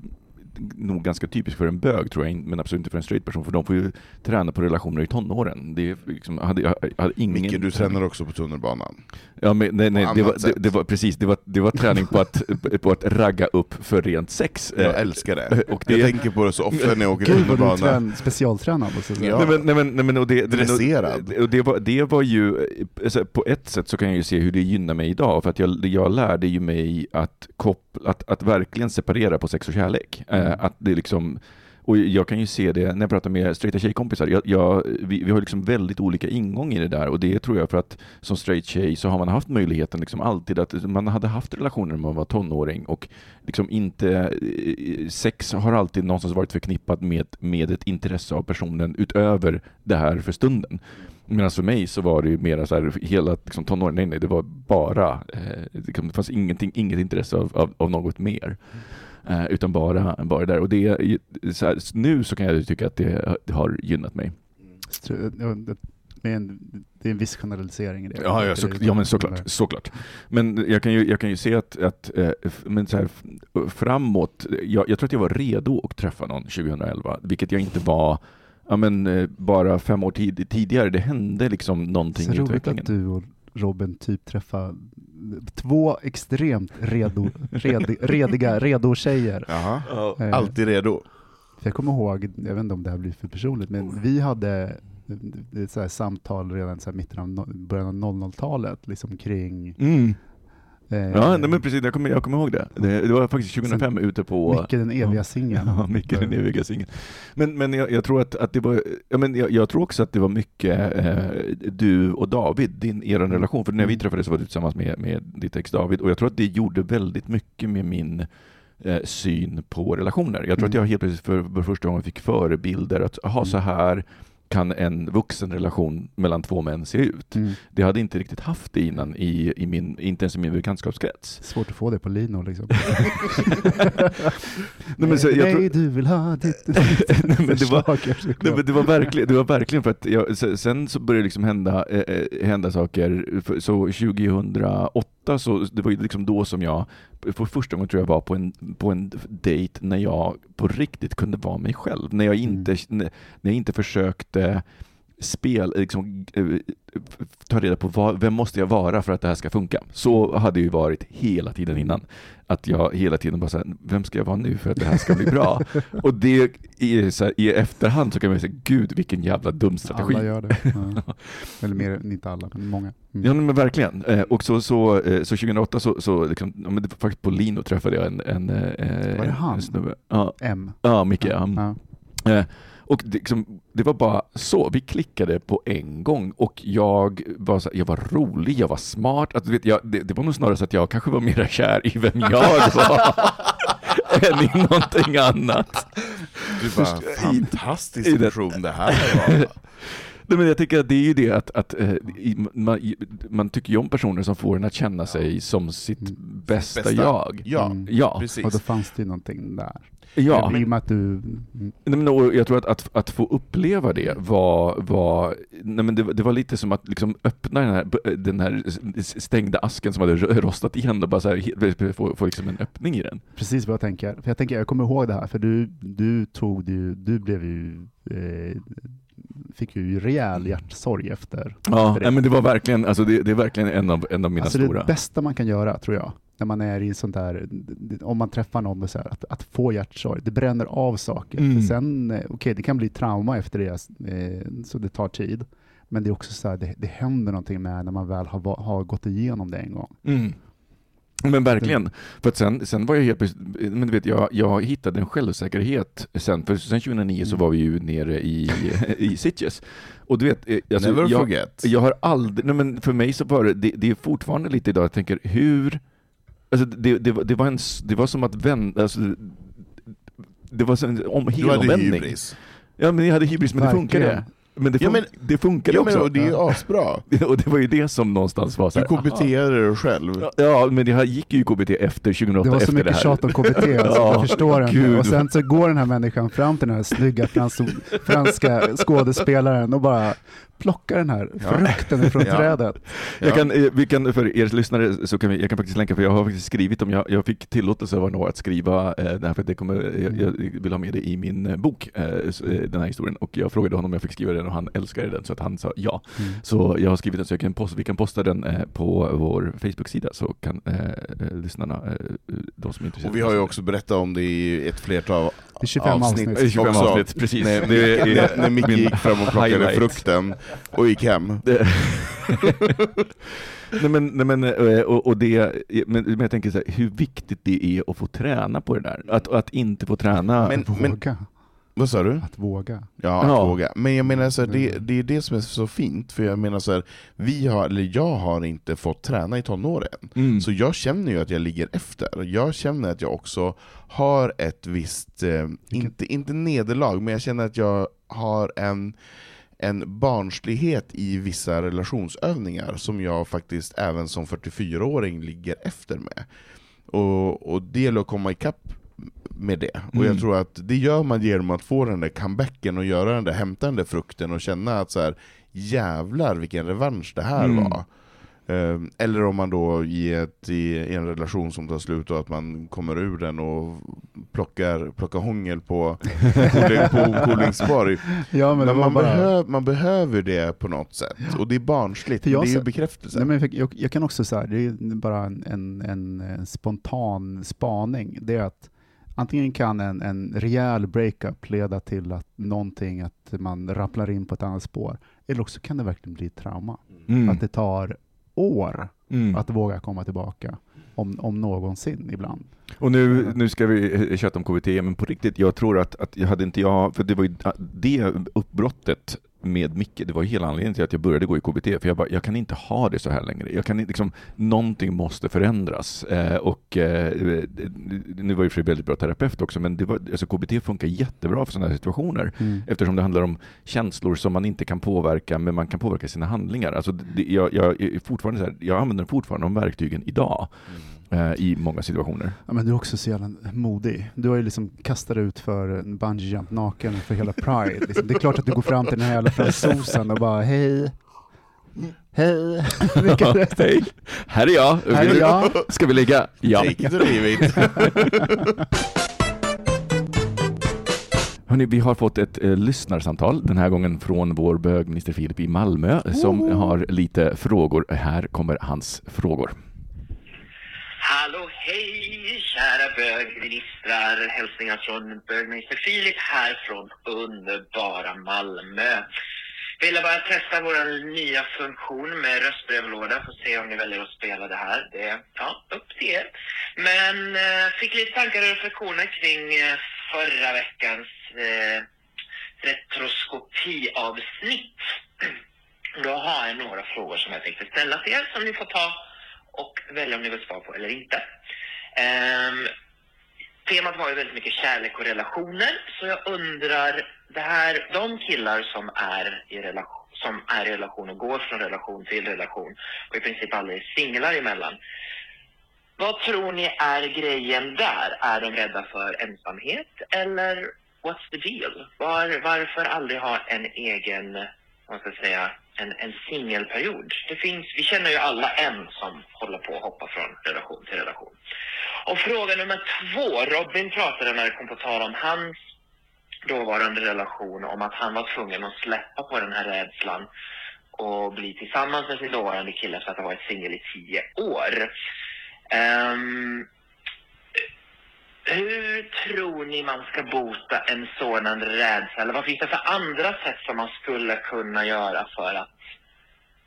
nog ganska typisk för en bög tror jag, men absolut inte för en straight person, för de får ju träna på relationer i tonåren. Det är liksom, jag hade, jag hade ingen... Micke, du tränar också på tunnelbanan. Ja, men, nej, nej, det, var, det, det var precis, det var, det var träning på att, på att ragga upp för rent sex. Jag Eh, älskar det. Och Jag det tänker på det så ofta när jag åker Gud vad du tunnelbana. trän, specialtränad. jag. Ja. Nej, men, nej, men, nej, men, och det, Dresserad. Och det, var, det var ju, alltså, på ett sätt så kan jag ju se hur det gynnar mig idag, för att jag, jag lärde ju mig att, koppla, att, att verkligen separera på sex och kärlek. Mm. Eh, att det liksom, och jag kan ju se det när jag pratar med straighta tjejkompisar, jag, jag, vi, vi har liksom väldigt olika ingång i det där och det tror jag för att som straight tjej så har man haft möjligheten liksom alltid att man hade haft relationer när man var tonåring och liksom inte, eh, sex har alltid någonstans varit förknippat med, med ett intresse av personen utöver det här för stunden. Medan för mig så var det ju mera så här, hela liksom, tonåren, nej nej, det var bara, eh, det fanns ingenting, inget intresse av, av, av något mer. Eh, utan bara, bara där. Och det, så här, nu så kan jag tycka att det, det har gynnat mig. Det- är, en, det är en viss generalisering i det. Ja, ja, så, ja men såklart, såklart. Men jag kan ju, jag kan ju se att, att eh, men så här, framåt, jag, jag tror att jag var redo att träffa någon 2011, vilket jag inte var ja, men, eh, bara fem år tid, tidigare. Det hände liksom någonting Så i roligt utvecklingen. att du och Robin typ träffar två extremt redo, redi, rediga, redo tjejer. Jaha. Eh, Alltid redo. För jag kommer ihåg, jag vet inte om det här blir för personligt, men vi hade ett så här samtal redan så här mitten av no- början av 00-talet liksom kring Mm. Eh, Ja, nej, men precis, jag kommer, jag kommer ihåg det. det. Det var faktiskt 2005 ute på... Micke den eviga singeln. Ja, Micke den eviga singeln. Men, men jag, jag tror att, att det var, ja, men jag, jag tror också att det var mycket eh, du och David, din, er relation, för när vi Mm. träffades var du tillsammans med, med ditt ex David, och jag tror att det gjorde väldigt mycket med min eh, syn på relationer. Jag tror att Mm. jag helt plötsligt för, för första gången fick förebilder, att aha, så här kan en vuxen relation mellan två män se ut. Mm. Det hade inte riktigt haft det innan, i, i min, inte ens i min bekantskapskrets. Svårt att få det på Lino liksom. Nej, men så jag tror- Nej, du vill ha ditt, ditt Nej, men det var- förslag. Nej, men det, var verkligen, det var verkligen för att jag, se- sen så började det liksom hända, eh, eh, hända saker. Så 2008, så, det var ju liksom då som jag för första gången tror jag var på en, på en dejt när jag på riktigt kunde vara mig själv. När jag inte, när jag inte försökte spel, liksom, eh, ta reda på vad, vem måste jag vara för att det här ska funka. Så hade det ju varit hela tiden innan. Att jag hela tiden bara såhär, vem ska jag vara nu för att det här ska bli bra? Och det i, så här, i efterhand så kan man säga, gud vilken jävla dum strategi. Alla gör det. Ja. Eller mer, inte alla, men många. Mm. Ja men verkligen. Eh, och så, så, eh, så 2008 så, så liksom, ja, men faktiskt på Lino träffade jag en, en, eh, Var det han? en snubbe. Ja, M. ja Micke. Ja. Ja. Eh, och liksom, det var bara så, vi klickade på en gång och jag var, så, jag var rolig, jag var smart. Alltså, du vet, jag, det, det var nog snarare så att jag kanske var mer kär i vem jag var än i någonting annat. Du bara, fantastisk i det- person det här var. Nej, men jag tycker att det är ju det att, att eh, i- man, man tycker ju om personer som får en att känna sig som sitt Mm. bästa, Bästa. jag. Ja, Mm. Ja, precis. Och då fanns det ju någonting där. Ja. I och med att du... Nej, men, och jag tror att, att, att få uppleva det var, var, nej, men det, var- det var lite som att liksom öppna den här, den här stängda asken som hade rostat igen och bara här, få, få liksom en öppning i den. Precis vad jag tänker. För jag tänker, jag kommer ihåg det här, för du, du tog ju, du blev ju, eh, fick ju rejäl hjärtsorg efter. Ja, det. men det var verkligen, alltså det, det är verkligen en av, en av mina alltså stora. det bästa man kan göra, tror jag, när man är i sånt där, om man träffar någon med så här, att, att få hjärtsorg, det bränner av saker. Mm. Sen, eh, okej, det kan bli trauma efter det, eh, så det tar tid. Men det är också så här, det, det händer någonting med när man väl har, har gått igenom det en gång. Mm. Men verkligen. För att sen, sen var jag helt men du vet, jag, jag hittade en självsäkerhet sen, för sen 2009 så Mm. var vi ju nere i, i Sitges. Och du vet, eh, alltså, Never jag, forget. jag har aldrig, nej men för mig så var det, det, det är fortfarande lite idag, jag tänker hur, alltså det, det, var- det, var, en, det var som att vända, alltså, det var som en om, Du hade helomvändning. hybris. Ja men jag hade hybris, men det funkade. Men det, Ja, fun- men- det funkade Ja, men, också. och det är ju asbra. Och det var ju det som någonstans var så Du här, aha. KBT-ade dig själv. Ja, Ja, men det här gick ju KBT efter 2008, Det var så mycket tjat om KBT, alltså, Ja, jag förstår inte. gud. Och sen så går den här människan fram till den här snygga frans franska skådespelaren och bara plockar den här Ja. frukten från Ja. trädet. Jag kan, eh, vi kan, för er lyssnare så kan vi, jag kan faktiskt länka, för jag har faktiskt skrivit om, jag, jag fick tillåtelse av några att skriva eh, det här för det kommer, jag, jag vill ha med det i min eh, bok, eh, eh, den här historien. Och jag frågade honom om jag fick skriva den och han älskade den så att han sa ja. Mm. Så jag har skrivit den så jag kan posta, vi kan posta den eh, på vår Facebook-sida så kan eh, eh, lyssnarna, eh, de som är intresserade. Och vi har ju också berättat om det i ett flertal Det är 25 avsnitt. Eh, 25 också. avsnitt, precis. Det är när, när Micke gick fram och plockade highlight. frukten och gick hem. Nej men, nej men, eh, och, och det, men, men jag tänker så här, hur viktigt det är att få träna på det där. Att, att inte få träna. Men- våga. Vad sa du? Att våga. Ja, att Ja. våga. Men jag menar så här, det, Mm. det är det som är så fint, för jag menar så här, vi har, eller jag har inte fått träna i tonåren. Mm. Så jag känner ju att jag ligger efter. Jag känner att jag också har ett visst, eh, inte, inte nederlag, men jag känner att jag har en, en barnslighet i vissa relationsövningar som jag faktiskt även som 44-åring ligger efter med. Och, och det gäller att komma ikapp med det. Och Mm. jag tror att det gör man genom att få den där comebacken och göra den där, hämta den där frukten och känna att så här, jävlar vilken revansch det här Mm. var. Eh, Eller om man då i, ett, i en relation som tar slut och att man kommer ur den och plockar, plockar hångel på, Koling- på Kolingsborg. Ja, men, Men man, bara... behöv, man behöver det på något sätt, och det är barnsligt, jag det är ju bekräftelse. Nej, men jag, jag, jag kan också säga, det är bara en, en, en, en spontan spaning, det är att antingen kan en, en rejäl breakup leda till att någonting, att man rapplar in på ett annat spår, eller också kan det verkligen bli ett trauma. Mm. Att det tar år Mm. att våga komma tillbaka. om, om någonsin ibland. Och nu, nu ska vi köta om KBT, men på riktigt, jag tror att, att jag hade inte jag, för det var ju det uppbrottet med Micke, det var hela anledningen till att jag började gå i KBT, för jag bara, jag kan inte ha det så här längre. Jag kan liksom, någonting måste förändras. Eh, och eh, nu var ju Fredrik väldigt bra terapeut också, men det var, alltså KBT funkar jättebra för sådana här situationer, mm. eftersom det handlar om känslor som man inte kan påverka, men man kan påverka sina handlingar. Alltså, det, jag, jag, är fortfarande så här, jag använder fortfarande de verktygen idag. Mm i många situationer. Ja, men du är också så jävla modig. Du har ju liksom kastat ut för en bungee jump naken för hela Pride. Liksom. Det är klart att du går fram till den här jävla fransosen och bara hej. Hej! hej! Här är jag! Här är jag. Ska vi ligga? Ja. Take it or leave it. Hörrni, vi har fått ett eh, lyssnarsamtal, den här gången från vår bögminister Filip i Malmö, som har lite frågor. Här kommer hans frågor. Hallå hej kära bögministrar! Hälsningar från bögminister Filip här från underbara Malmö. Ville bara testa vår nya funktion med röstbrevlåda. Får se om ni väljer att spela det här. Det är ja, upp till er. Men eh, fick lite tankar och reflektioner kring eh, förra veckans eh, retroskopiavsnitt. Då har jag några frågor som jag tänkte ställa till er som ni får ta och välja om ni vill svara på eller inte. Um, temat var ju väldigt mycket kärlek och relationer, så jag undrar, det här, de killar som är i relation som är i relation och går från relation till relation och i princip aldrig är singlar emellan. Vad tror ni är grejen där? Är de rädda för ensamhet eller what's the deal? Var, varför aldrig ha en egen, vad ska jag säga, en, en singelperiod. Det finns, vi känner ju alla en som håller på att hoppa från relation till relation. Och fråga nummer två. Robin pratade när det kom på tal om hans dåvarande relation om att han var tvungen att släppa på den här rädslan och bli tillsammans med sin dåvarande kille för att ha varit singel i tio år. Um, hur tror ni man ska bota en sådan rädsla? Eller vad finns det för andra sätt som man skulle kunna göra för att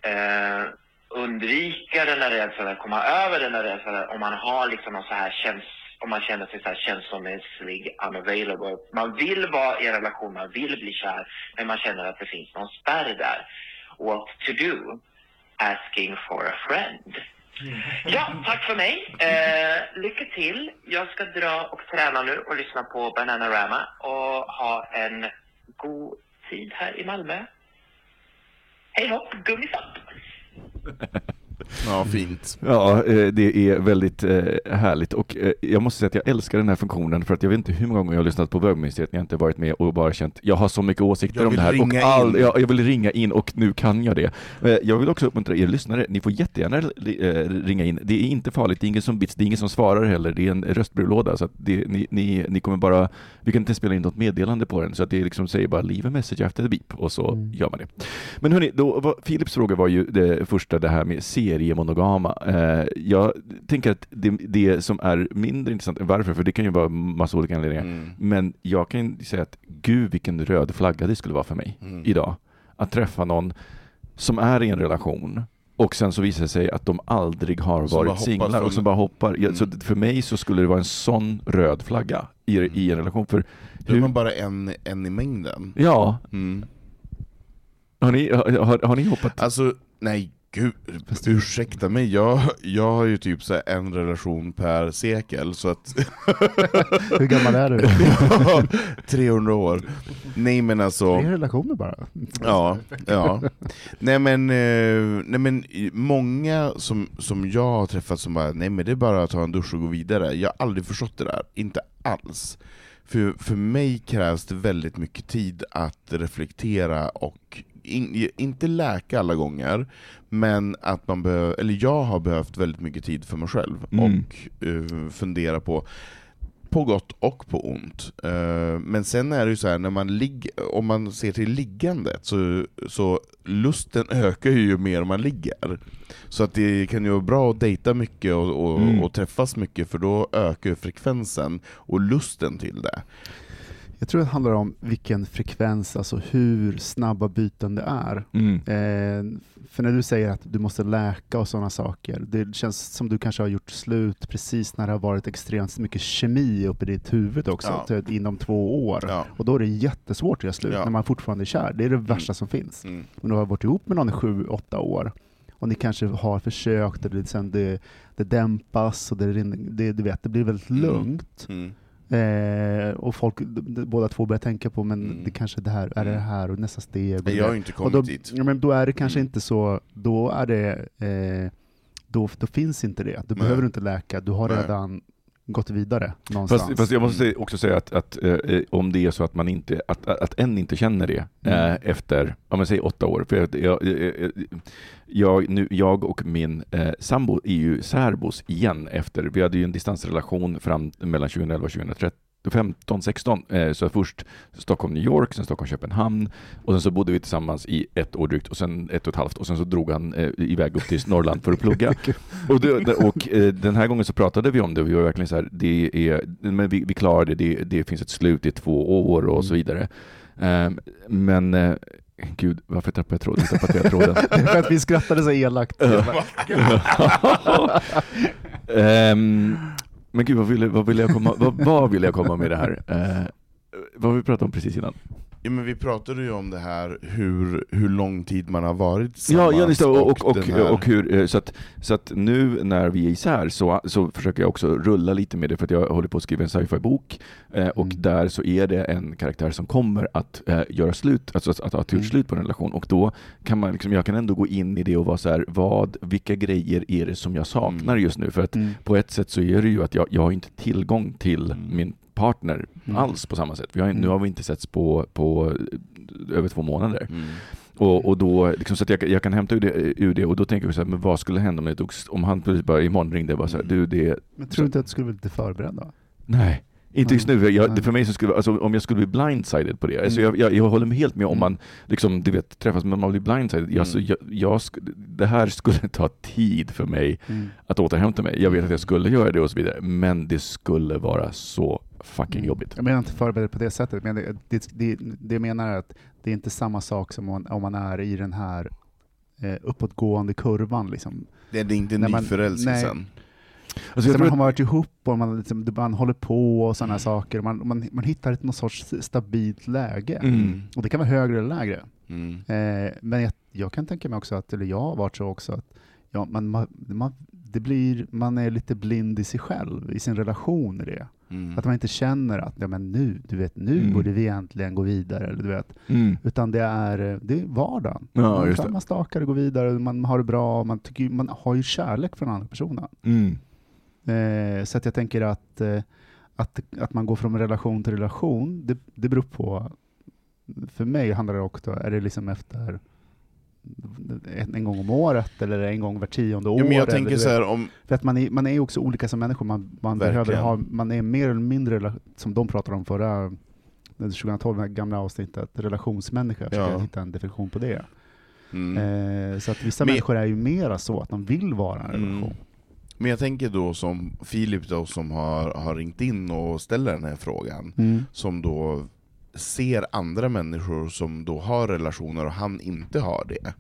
eh, undvika den här rädslan, eller komma över den här rädslan om man har liksom någon så här käns om man känner sig så här känslomässig unavailable. Man vill vara i en relation, man vill bli kär, men man känner att det finns någon spärr där. What to do? Asking for a friend. Mm. Ja, tack för mig. Eh, lycka till. Jag ska dra och träna nu och lyssna på Bananarama och ha en god tid här i Malmö. Hej hopp, gummisopp! Ja, fint. Ja, eh, det är väldigt eh, härligt och eh, jag måste säga att jag älskar den här funktionen för att jag vet inte hur många gånger jag har lyssnat på bögministeriet när jag inte varit med och bara känt jag har så mycket åsikter om det här och all, jag, jag, vill ringa in och nu kan jag det. Jag vill också uppmuntra er lyssnare, ni får jättegärna ringa in. Det är inte farligt, det är ingen som bits, det är ingen som svarar heller, det är en röstbrevlåda så att det, ni, ni, ni, kommer bara, vi kan inte spela in något meddelande på den så att det liksom säger bara leave a message after the beep och så mm. gör man det. Men hörni, då, var, Philips fråga var ju det första det här med seriemonogama Eh, jag tänker att det, det, som är mindre intressant, varför, för det kan ju vara massa olika anledningar, mm. men jag kan säga att gud vilken röd flagga det skulle vara för mig mm. idag. Att träffa någon som är i en relation och sen så visar det sig att de aldrig har varit singlar och som bara hoppar. Mm. Så för mig så skulle det vara en sån röd flagga i, i en relation. För Då är man bara en, en i mängden. Ja. Mm. Har, ni, har, har ni hoppat? Alltså, nej Gud, ursäkta mig, jag, jag har ju typ så en relation per sekel, så att... Hur gammal är du? 300 år. Nej men alltså... Tre relationer bara? Ja, ja. Nej men, eh, nej men många som, som jag har träffat som bara, nej men det är bara att ta en dusch och gå vidare. Jag har aldrig förstått det där, inte alls. För, för mig krävs det väldigt mycket tid att reflektera och in, inte läka alla gånger, men att man behöver, eller jag har behövt väldigt mycket tid för mig själv mm. och uh, fundera på på gott och på ont. Uh, men sen är det ju så här, när man ligger, om man ser till liggandet, så, så lusten ökar ju mer man ligger. Så att det kan ju vara bra att dejta mycket och, och, mm. och träffas mycket, för då ökar frekvensen och lusten till det. Jag tror det handlar om vilken frekvens, alltså hur snabba byten det är. Mm. Eh, för när du säger att du måste läka och sådana saker, det känns som du kanske har gjort slut precis när det har varit extremt mycket kemi uppe i ditt huvud också, Ja. typ inom två år. Ja. Och då är det jättesvårt att göra slut Ja. när man fortfarande är kär. Det är det värsta som finns. Mm. Om du har varit ihop med någon i sju, åtta år och ni kanske har försökt och det, sen det, det dämpas och det, det, du vet, det blir väldigt Mm. lugnt. Mm. Eh, och folk, båda två börjar tänka på, men Mm. det kanske det här, är det det här och nästa steg. Och Jag har inte kommit då, dit. ja, men då är det kanske Mm. inte så, då är det, eh, då, då finns inte det. Då Nej. behöver du inte läka, du har Nej. redan gått vidare någonstans. Fast, fast jag måste också säga att, att eh, eh, om det är så att man inte, att, att, att en inte känner det Mm. eh, efter, ja men säg åtta år, för jag, jag, jag, nu, jag och min eh, sambo är ju särbos igen efter, vi hade ju en distansrelation fram mellan 2011 och 2013 15, 16. Eh, så först Stockholm, New York, sen Stockholm, Köpenhamn och sen så bodde vi tillsammans i ett år drygt och sen ett och ett halvt och sen så drog han eh, iväg upp till Norrland för att plugga. Och, det, och eh, den här gången så pratade vi om det och vi var verkligen så här, det är, men vi, vi klarade det, det, det finns ett slut i två år och så vidare. Ehm, men gud, varför tappade jag tråden? Tappade jag tråden. det är för att vi skrattade så elakt. Ehm, men gud, vad ville, vad ville jag komma, vad, vad ville jag komma med det här? Uh, vad vi pratade om precis innan? Ja, men vi pratade ju om det här hur, hur lång tid man har varit Ja, tillsammans. ja just det, och, och, och, här- och hur, eh, så, att, så att nu när vi är isär så, så försöker jag också rulla lite med det för att jag håller på att skriva en sci-fi-bok eh, och Mm. där så är det en karaktär som kommer att eh, göra slut, alltså att, att ha gjort Mm. slut på en relation och då kan man liksom, jag kan ändå gå in i det och vara så här, vad, vilka grejer är det som jag saknar Mm. just nu? För att Mm. på ett sätt så är det ju att jag, jag har inte tillgång till Mm. min partner Mm. alls på samma sätt. Vi har, Nu Mm. har vi inte setts på, på eh, över två månader. Mm. Och, och då, liksom, så att jag, jag kan hämta ur det, ur det och då tänker jag så här, men vad skulle hända om, det togs, om han plötsligt bara imorgon ringde och bara så här, Mm. du det, Men tror du inte att du skulle vara lite förberedd då? nej. Inte just nu, jag, för mig så skulle, alltså, om jag skulle bli blindsided på det, alltså, Mm. jag, jag, jag håller med helt med om Mm. man liksom, du vet, träffas men man blir blindsided. Jag, så, Mm. jag, jag, sk- det här skulle ta tid för mig Mm. att återhämta mig. Jag vet att jag skulle göra det och så vidare, men det skulle vara så fucking Mm. jobbigt. Jag menar inte förberedd på det sättet, men det, det, det, det menar är att det är inte samma sak som om, om man är i den här eh, uppåtgående kurvan. Liksom. Det är inte nyförälskelsen. Alltså, tror man har varit ihop och man, liksom, man håller på och sådana Mm. saker. Man, man, man hittar ett någon sorts stabilt läge. Mm. Och det kan vara högre eller lägre. Mm. Eh, men jag, jag kan tänka mig också att, eller jag har varit så också, att ja, man, man, man, det blir, man är lite blind i sig själv, i sin relation i det. Mm. Att man inte känner att ja, men nu, du vet, nu Mm. borde vi äntligen gå vidare. Eller, du vet. Mm. Utan det är, det är vardagen. Ja, man, just man stakar och går vidare, man har det bra, man, tycker, man har ju kärlek för den andra personen. Mm. Eh, så att jag tänker att, eh, att, att man går från relation till relation, det, det beror på, för mig handlar det också, är det liksom efter en, en gång om året eller en gång var tionde år? Ja, men jag eller, tänker du så här, om, För att man är, man är ju också olika som människor, man, man, behöver ha, man är mer eller mindre, som de pratade om förra, 2012, det gamla avsnittet, relationsmänniska, jag försöker Ja. hitta en definition på det. mm. Eh, så att vissa Men- människor är ju mera så att de vill vara en Mm. relation. Men jag tänker då som Filip då som har, har ringt in och ställer den här frågan, Mm. som då ser andra människor som då har relationer och han inte har det.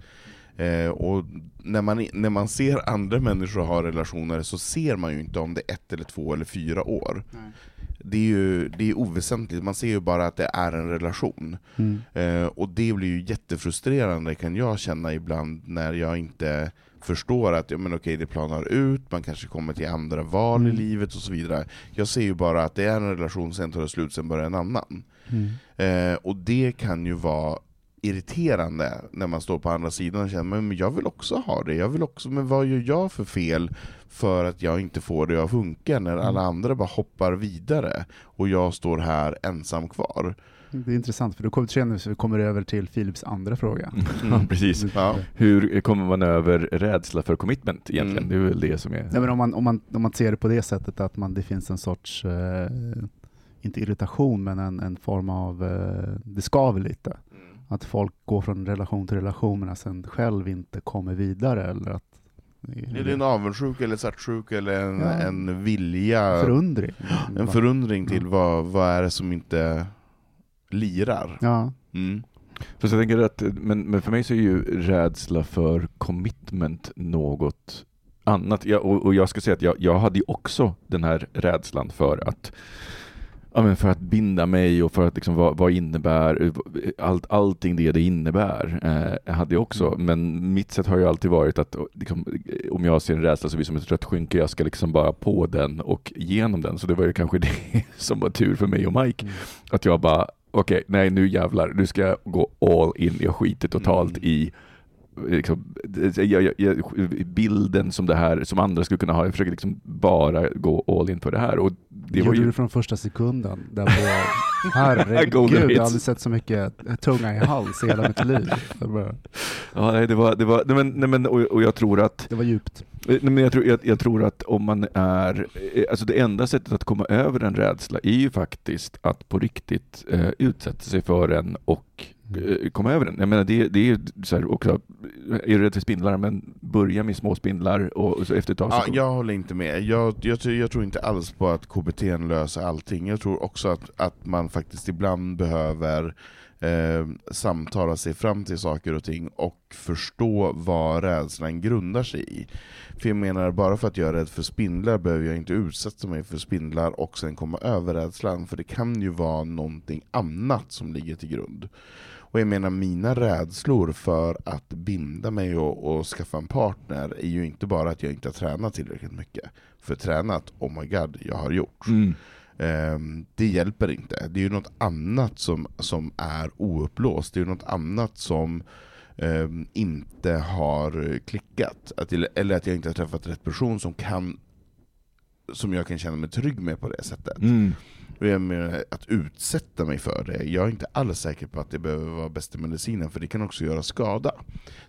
Eh, och när man, när man ser andra människor ha relationer så ser man ju inte om det är ett eller två eller fyra år. Det är ju det är oväsentligt, man ser ju bara att det är en relation. Mm. Eh, och det blir ju jättefrustrerande kan jag känna ibland när jag inte förstår att ja, men okej, det planar ut, man kanske kommer till andra val i Mm. livet och så vidare. Jag ser ju bara att det är en relation, sen tar det slut, sen börjar en annan. Mm. Eh, och det kan ju vara irriterande när man står på andra sidan och känner men jag vill också ha det, jag vill också, men vad gör jag för fel för att jag inte får det att funka när alla andra bara hoppar vidare och jag står här ensam kvar? Det är intressant, för då kommer, vi kommer över till Philips andra fråga. Ja, precis. Ja. Hur kommer man över rädsla för commitment egentligen? Mm. Det är väl det som är... Nej, men om, man, om, man, om man ser det på det sättet att man, det finns en sorts, eh, inte irritation, men en, en form av, eh, det skaver lite. Att folk går från relation till relation men sen själv inte kommer vidare. Eller att, Är det en avundsjuka eller svartsjuka eller en, Ja. en vilja, förundring. en förundring till Ja. vad, vad är det som inte lirar. Ja. Mm. Fast jag tänker att, men, men för mig så är ju rädsla för commitment något annat. Jag, och, och jag ska säga att jag, jag hade ju också den här rädslan för att Ja, men för att binda mig och för att liksom vad, vad innebär allt, allting det det innebär eh, hade jag också. Mm. Men mitt sätt har ju alltid varit att liksom, om jag ser en rädsla så blir det som ett rött skynke. Jag ska liksom bara på den och genom den. Så det var ju kanske det som var tur för mig och Mike. Mm. Att jag bara, okej, nej nu jävlar, nu ska jag gå all in. Jag skiter totalt Mm. i liksom, jag, jag, bilden som det här, som andra skulle kunna ha. Jag försöker liksom bara gå all in på det här. Och det var gjorde ju... du från första sekunden. Där på, Golden herregud, jag har aldrig sett så mycket tunga i hals i hela mitt liv. Var, Ja, nej, det var, det var, nej, men, nej, men, och, och jag tror att det var djupt. Nej, men jag, tror, jag, jag tror att om man är, eh, alltså det enda sättet att komma över en rädsla är ju faktiskt att på riktigt eh, utsätta sig för den och eh, komma över den. Jag menar det, det är så här också, är du rädd för spindlar, men börja med små spindlar och, och så efter ett tag så Ja, kommer- jag håller inte med. Jag, jag, jag tror inte alls på att KBT löser allting. Jag tror också att, att man faktiskt ibland behöver eh, samtala sig fram till saker och ting och förstå vad rädslan grundar sig i. För jag menar, bara för att jag är rädd för spindlar behöver jag inte utsätta mig för spindlar och sen komma över rädslan, för det kan ju vara någonting annat som ligger till grund. Och jag menar, mina rädslor för att binda mig och, och skaffa en partner är ju inte bara att jag inte har tränat tillräckligt mycket. För tränat, oh my god, jag har gjort. Mm. Ehm, det hjälper inte. Det är ju något annat som, som är ouppblåst. Det är ju något annat som ehm, inte har klickat. Att, eller att jag inte har träffat rätt person som kan som jag kan känna mig trygg med på det sättet. Mm. Jag menar, att utsätta mig för det, jag är inte alls säker på att det behöver vara bästa medicinen, för det kan också göra skada.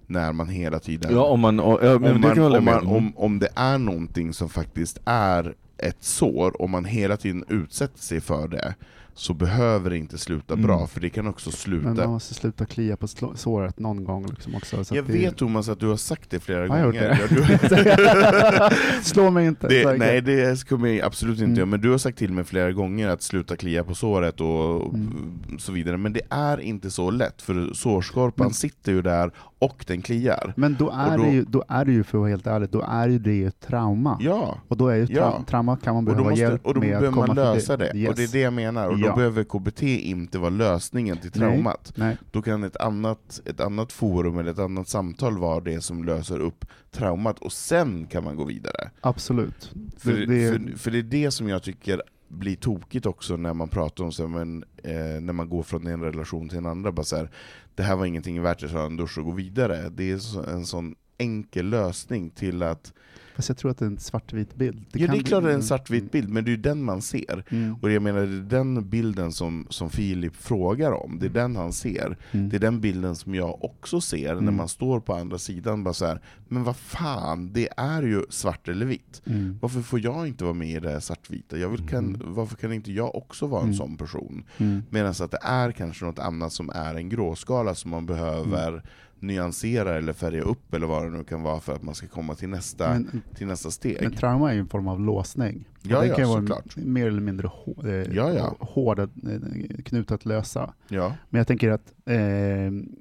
När man hela tiden... Ja, om man, om, man, om, med man, om, om det är någonting som faktiskt är ett sår, och man hela tiden utsätter sig för det, så behöver det inte sluta Mm. bra, för det kan också Men sluta... man måste sluta klia på såret någon gång liksom också. Så Jag att det, vet Thomas att du har sagt det flera Har jag gjort gånger. det? Ja, du, Slå mig inte. Det, nej, det kommer jag absolut inte Mm. göra, men du har sagt till mig flera gånger att sluta klia på såret och Mm. så vidare, men det är inte så lätt, för sårskorpan Men- sitter ju där och den kliar. Men då är, då- det ju, då är det ju, för att vara helt ärlig, då är ju det ju ett trauma. Ja, Och då är ju tra- Ja. trauma kan man behöva måste, hjälp och då med behöver man lösa det, Yes. och det är det jag menar, och Ja. då behöver KBT inte vara lösningen till Nej. traumat. Nej. Då kan ett annat, ett annat forum eller ett annat samtal vara det som löser upp traumat, och sen kan man gå vidare. Absolut. För Det- det, för, för det är det som jag tycker blir tokigt också när man pratar om så men, eh, när man går från en relation till en andra, bara så här, det här var ingenting värt att ta en dusch och gå vidare. Det är en sån enkel lösning till att, Fast jag tror att det är en svartvit bild. ja kan det är klart det är en mm, svartvit bild, men det är ju den man ser. Mm. Och jag menar, det är den bilden som, som Filip frågar om, det är den han ser. Mm. Det är den bilden som jag också ser när Mm. man står på andra sidan, bara så här, men vad fan, det är ju svart eller vitt. Mm. Varför får jag inte vara med i det här svartvita? Jag vill, kan, varför kan inte jag också vara en Mm. sån person? Mm. Medan att det är kanske något annat som är en gråskala som man behöver Mm. Nyansera eller färga upp eller vad det nu kan vara för att man ska komma till nästa, Men, till nästa steg. men trauma är ju en form av låsning. Ja, den ja, kan vara mer eller mindre hå- eh, Ja, ja. hård att, eh, knut att lösa. ja. Men jag tänker att eh,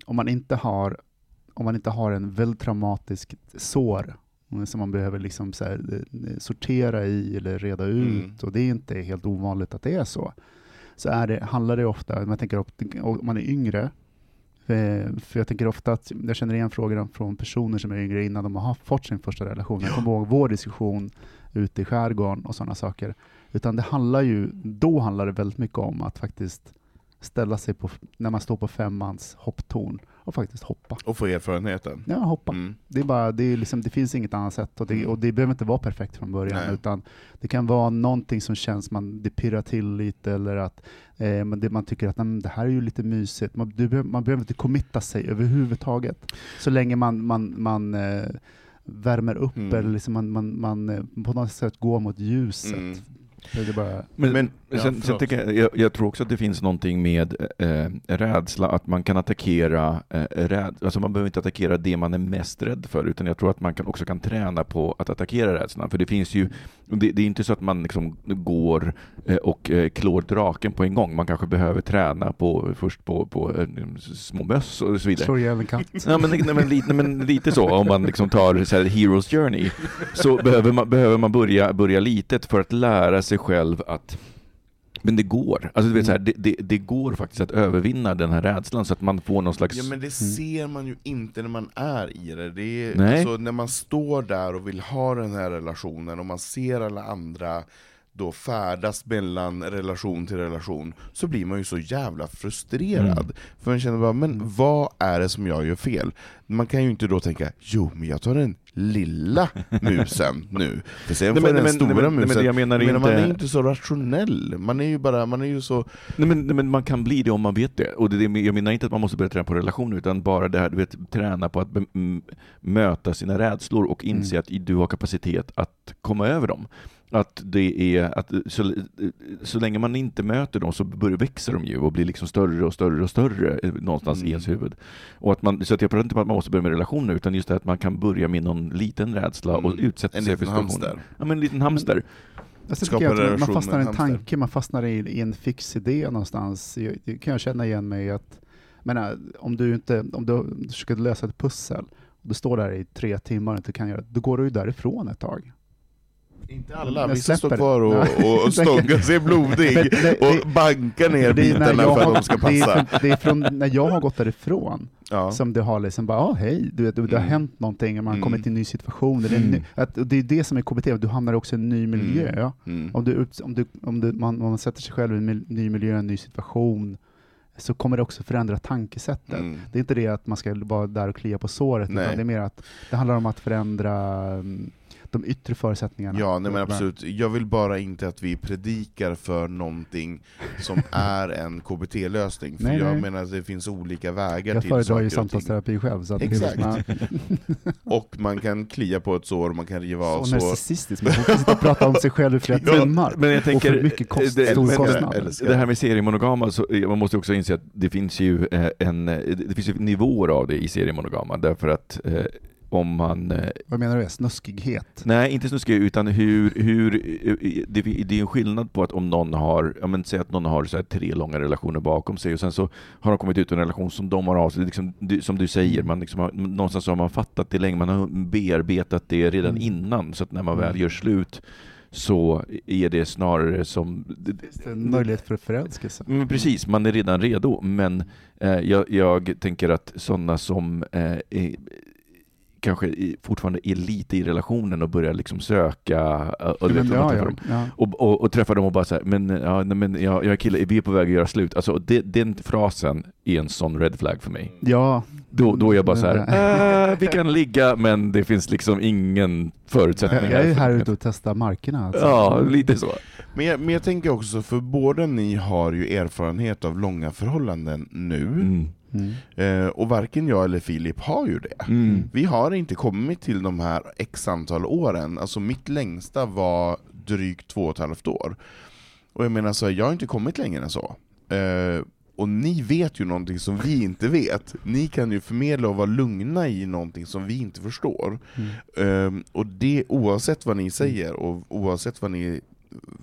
om, man inte har, om man inte har en väldigt traumatisk sår eh, som man behöver liksom här, sortera i eller reda ut, Mm. och det är inte helt ovanligt att det är så, så är det, handlar det ofta, om jag tänker om man är yngre, för jag tänker ofta att jag känner igen frågorna från personer som är yngre innan de har fått sin första relation. Jag kommer ihåg vår diskussion ute i skärgården och sådana saker. Utan det handlar ju, då handlar det väldigt mycket om att faktiskt ställa sig på, när man står på femmans hopptorn och faktiskt hoppa. Och få erfarenheten. Ja, hoppa. Mm. Det, är bara, det, är liksom, det finns inget annat sätt och det, Mm. och det behöver inte vara perfekt från början Nej. utan det kan vara någonting som känns, man, det pirrar till lite eller att eh, man, det, man tycker att "Nej, men det här är ju lite mysigt. Man, du, man behöver inte committa sig överhuvudtaget. Så länge man, man, man eh, värmer upp Mm. eller liksom man, man, man eh, på något sätt går mot ljuset. Mm. Det är bara, Men, Men- ja, sen, sen tänker jag, jag, jag tror också att det finns någonting med eh, rädsla, att man kan attackera eh, räd, alltså man behöver inte attackera det man är mest rädd för, utan jag tror att man kan, också kan träna på att attackera rädslan. För det finns ju, det, det är inte så att man liksom går eh, och eh, klår draken på en gång. Man kanske behöver träna på, först på, på eh, små möss och så vidare. slår ihjäl en katt. Ja, men, nej, men, lite, men lite så, om man liksom tar så här, Heroes Journey, så behöver man, behöver man börja, börja litet för att lära sig själv att men det går. Alltså, du vet, så här, det, det, det går faktiskt att övervinna den här rädslan så att man får någon slags... Ja men det ser man ju inte när man är i det. det är, Nej. Alltså, när man står där och vill ha den här relationen och man ser alla andra då färdas mellan relation till relation, så blir man ju så jävla frustrerad. Mm. För man känner bara, men vad är det som jag gör fel? Man kan ju inte då tänka, jo men jag tar den lilla musen nu, för sen Nej, får men- den men- stora nej, men- nej, men musen. menar Men Man inte- är ju inte så rationell, man är ju bara, man är ju så... Nej, men, men man kan bli det om man vet det. Och det. Jag menar inte att man måste börja träna på relationer, utan bara det här, du vet, träna på att möta sina rädslor och inse att du har kapacitet att komma över dem. Att det är, att så, så länge man inte möter dem så börjar växer de ju och blir liksom större och större och större eh, någonstans i Mm. ens huvud. Och att man, så att jag pratar inte om att man måste börja med relationer, utan just det att man kan börja med någon liten rädsla och Mm. utsätta En sig för situationer. hamster. Ja, men en liten hamster. Jag tycker att man fastnar i en tanke, man fastnar i, i en fix idé någonstans. Jag- Det kan jag känna igen mig i att, menar, om du inte, om du försöker lösa ett pussel, och du står där i tre timmar och inte kan göra det, då går du ju därifrån ett tag. Inte alla, Jag vissa står kvar och, och, stångar sig blodig och bankar ner är bitarna jag för att de ska Det är, passa. från, det är från när jag har gått därifrån Ja. som det har liksom bara, ah, hej, du vet, det har Mm. hänt någonting, man har Mm. kommit till en ny situation. Är, en Mm. ny, att, det är det som är KBT, du hamnar också i en ny miljö. Mm. Mm. Om, du, om, du, om, du, man, om man sätter sig själv i en ny miljö, en ny situation, så kommer det också förändra tankesättet. Mm. Det är inte det att man ska vara där och klia på såret, Nej. utan det är mer att det handlar om att förändra mm, de yttre förutsättningarna. Ja, nej men absolut. Jag vill bara inte att vi predikar för någonting som är en KBT-lösning. För Nej, jag nej. menar att det finns olika vägar Jag till föredrar saker ju och ting. samtalsterapi själv. Så att det är Exakt. Och man kan klia på ett sår, man kan riva av Så sår. narcissistisk, man kan sitta och prata om sig själv i flera Ja, timmar. Men jag tänker, och för mycket kost, det- stor men- kostnad. Det här med seriemonogama, så, eh, man måste också inse att det finns ju eh, en, eh, det finns ju nivåer av det i seriemonogama, därför att eh, om man eh, Vad menar du? Snuskighet? Nej, inte snuskig, utan hur, hur eh, det, det är en skillnad på att om någon har, ja men säg att någon har så tre långa relationer bakom sig och sen så har de kommit ut ur en relation som de har av sig, liksom, som du säger, man liksom har, någonstans har man fattat det länge, man har bearbetat det redan Mm. innan, så att när man väl gör slut så är det snarare som... Det är en möjlighet för förälskelse. Men precis, man är redan redo, men eh, jag, jag tänker att sådana som eh, kanske i- fortfarande är lite i relationen och börjar liksom söka och, ja, träffar ja, dem. ja. Och, och, och träffar dem och bara så här, men, ja, nej, men jag, jag är kille, vi är på väg att göra slut. Alltså, det, den frasen är en sån red flag för mig. ja. Då, då är jag bara så här, äh, vi kan ligga men det finns liksom ingen förutsättning. Jag är här ute och testar markerna. Alltså. Ja, lite så. Men jag, men jag tänker också, för båda ni har ju erfarenhet av långa förhållanden nu, Mm. Mm. eh, och varken jag eller Filip har ju det. Mm. Vi har inte kommit till de här x antal åren, alltså mitt längsta var drygt två och ett halvt år. Och jag menar så, här, jag har inte kommit längre än så. Eh, och ni vet ju någonting som vi inte vet. Ni kan ju förmedla och vara lugna i någonting som vi inte förstår. Mm. Eh, och det oavsett vad ni säger, och oavsett vad ni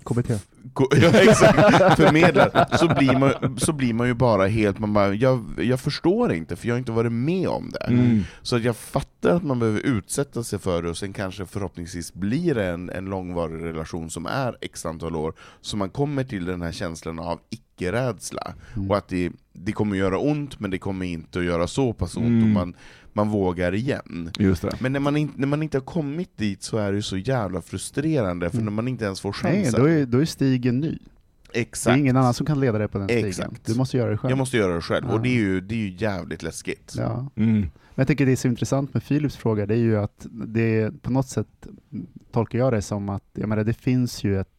KBT. Ko- Ja, exakt, förmedlar, så blir, man, så blir man ju bara helt, man bara, jag, jag förstår inte för jag har inte varit med om det. Mm. Så jag fattar att man behöver utsätta sig för det, och sen kanske förhoppningsvis blir det en, en långvarig relation som är x antal år, så man kommer till den här känslan av icke-rädsla. Mm. Och att det, det kommer göra ont, men det kommer inte att göra så pass ont, Mm. och man, man vågar igen. Just det. Men när man, in, när man inte har kommit dit så är det ju så jävla frustrerande, för Mm. när man inte ens får Nej, chansen. då är, då är stigen ny. Det Exakt. är ingen annan som kan leda dig på den stigen. Exakt. Du måste göra det själv. Jag måste göra det själv, och Ja. det är ju, det är ju jävligt läskigt. Ja. Mm. Men jag tycker det är så intressant med Philips fråga, det är ju att det på något sätt tolkar jag det som att, jag menar det finns ju ett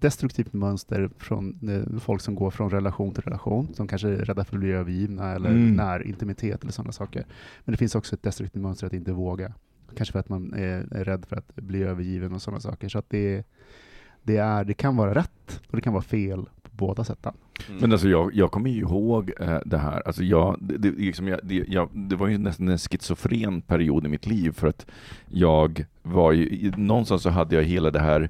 destruktivt mönster från eh, folk som går från relation till relation, som kanske är rädda för att bli övergivna eller Mm. när intimitet eller sådana saker. Men det finns också ett destruktivt mönster att inte våga. Kanske för att man är, är rädd för att bli övergiven och sådana saker. Så att det, det, är, det kan vara rätt och det kan vara fel på båda sätten. Mm. Men alltså jag, jag kommer ju ihåg eh, det här, alltså jag, det, det, liksom jag, det, jag, det var ju nästan en schizofren period i mitt liv för att jag var ju, i- någonstans så hade jag hela det här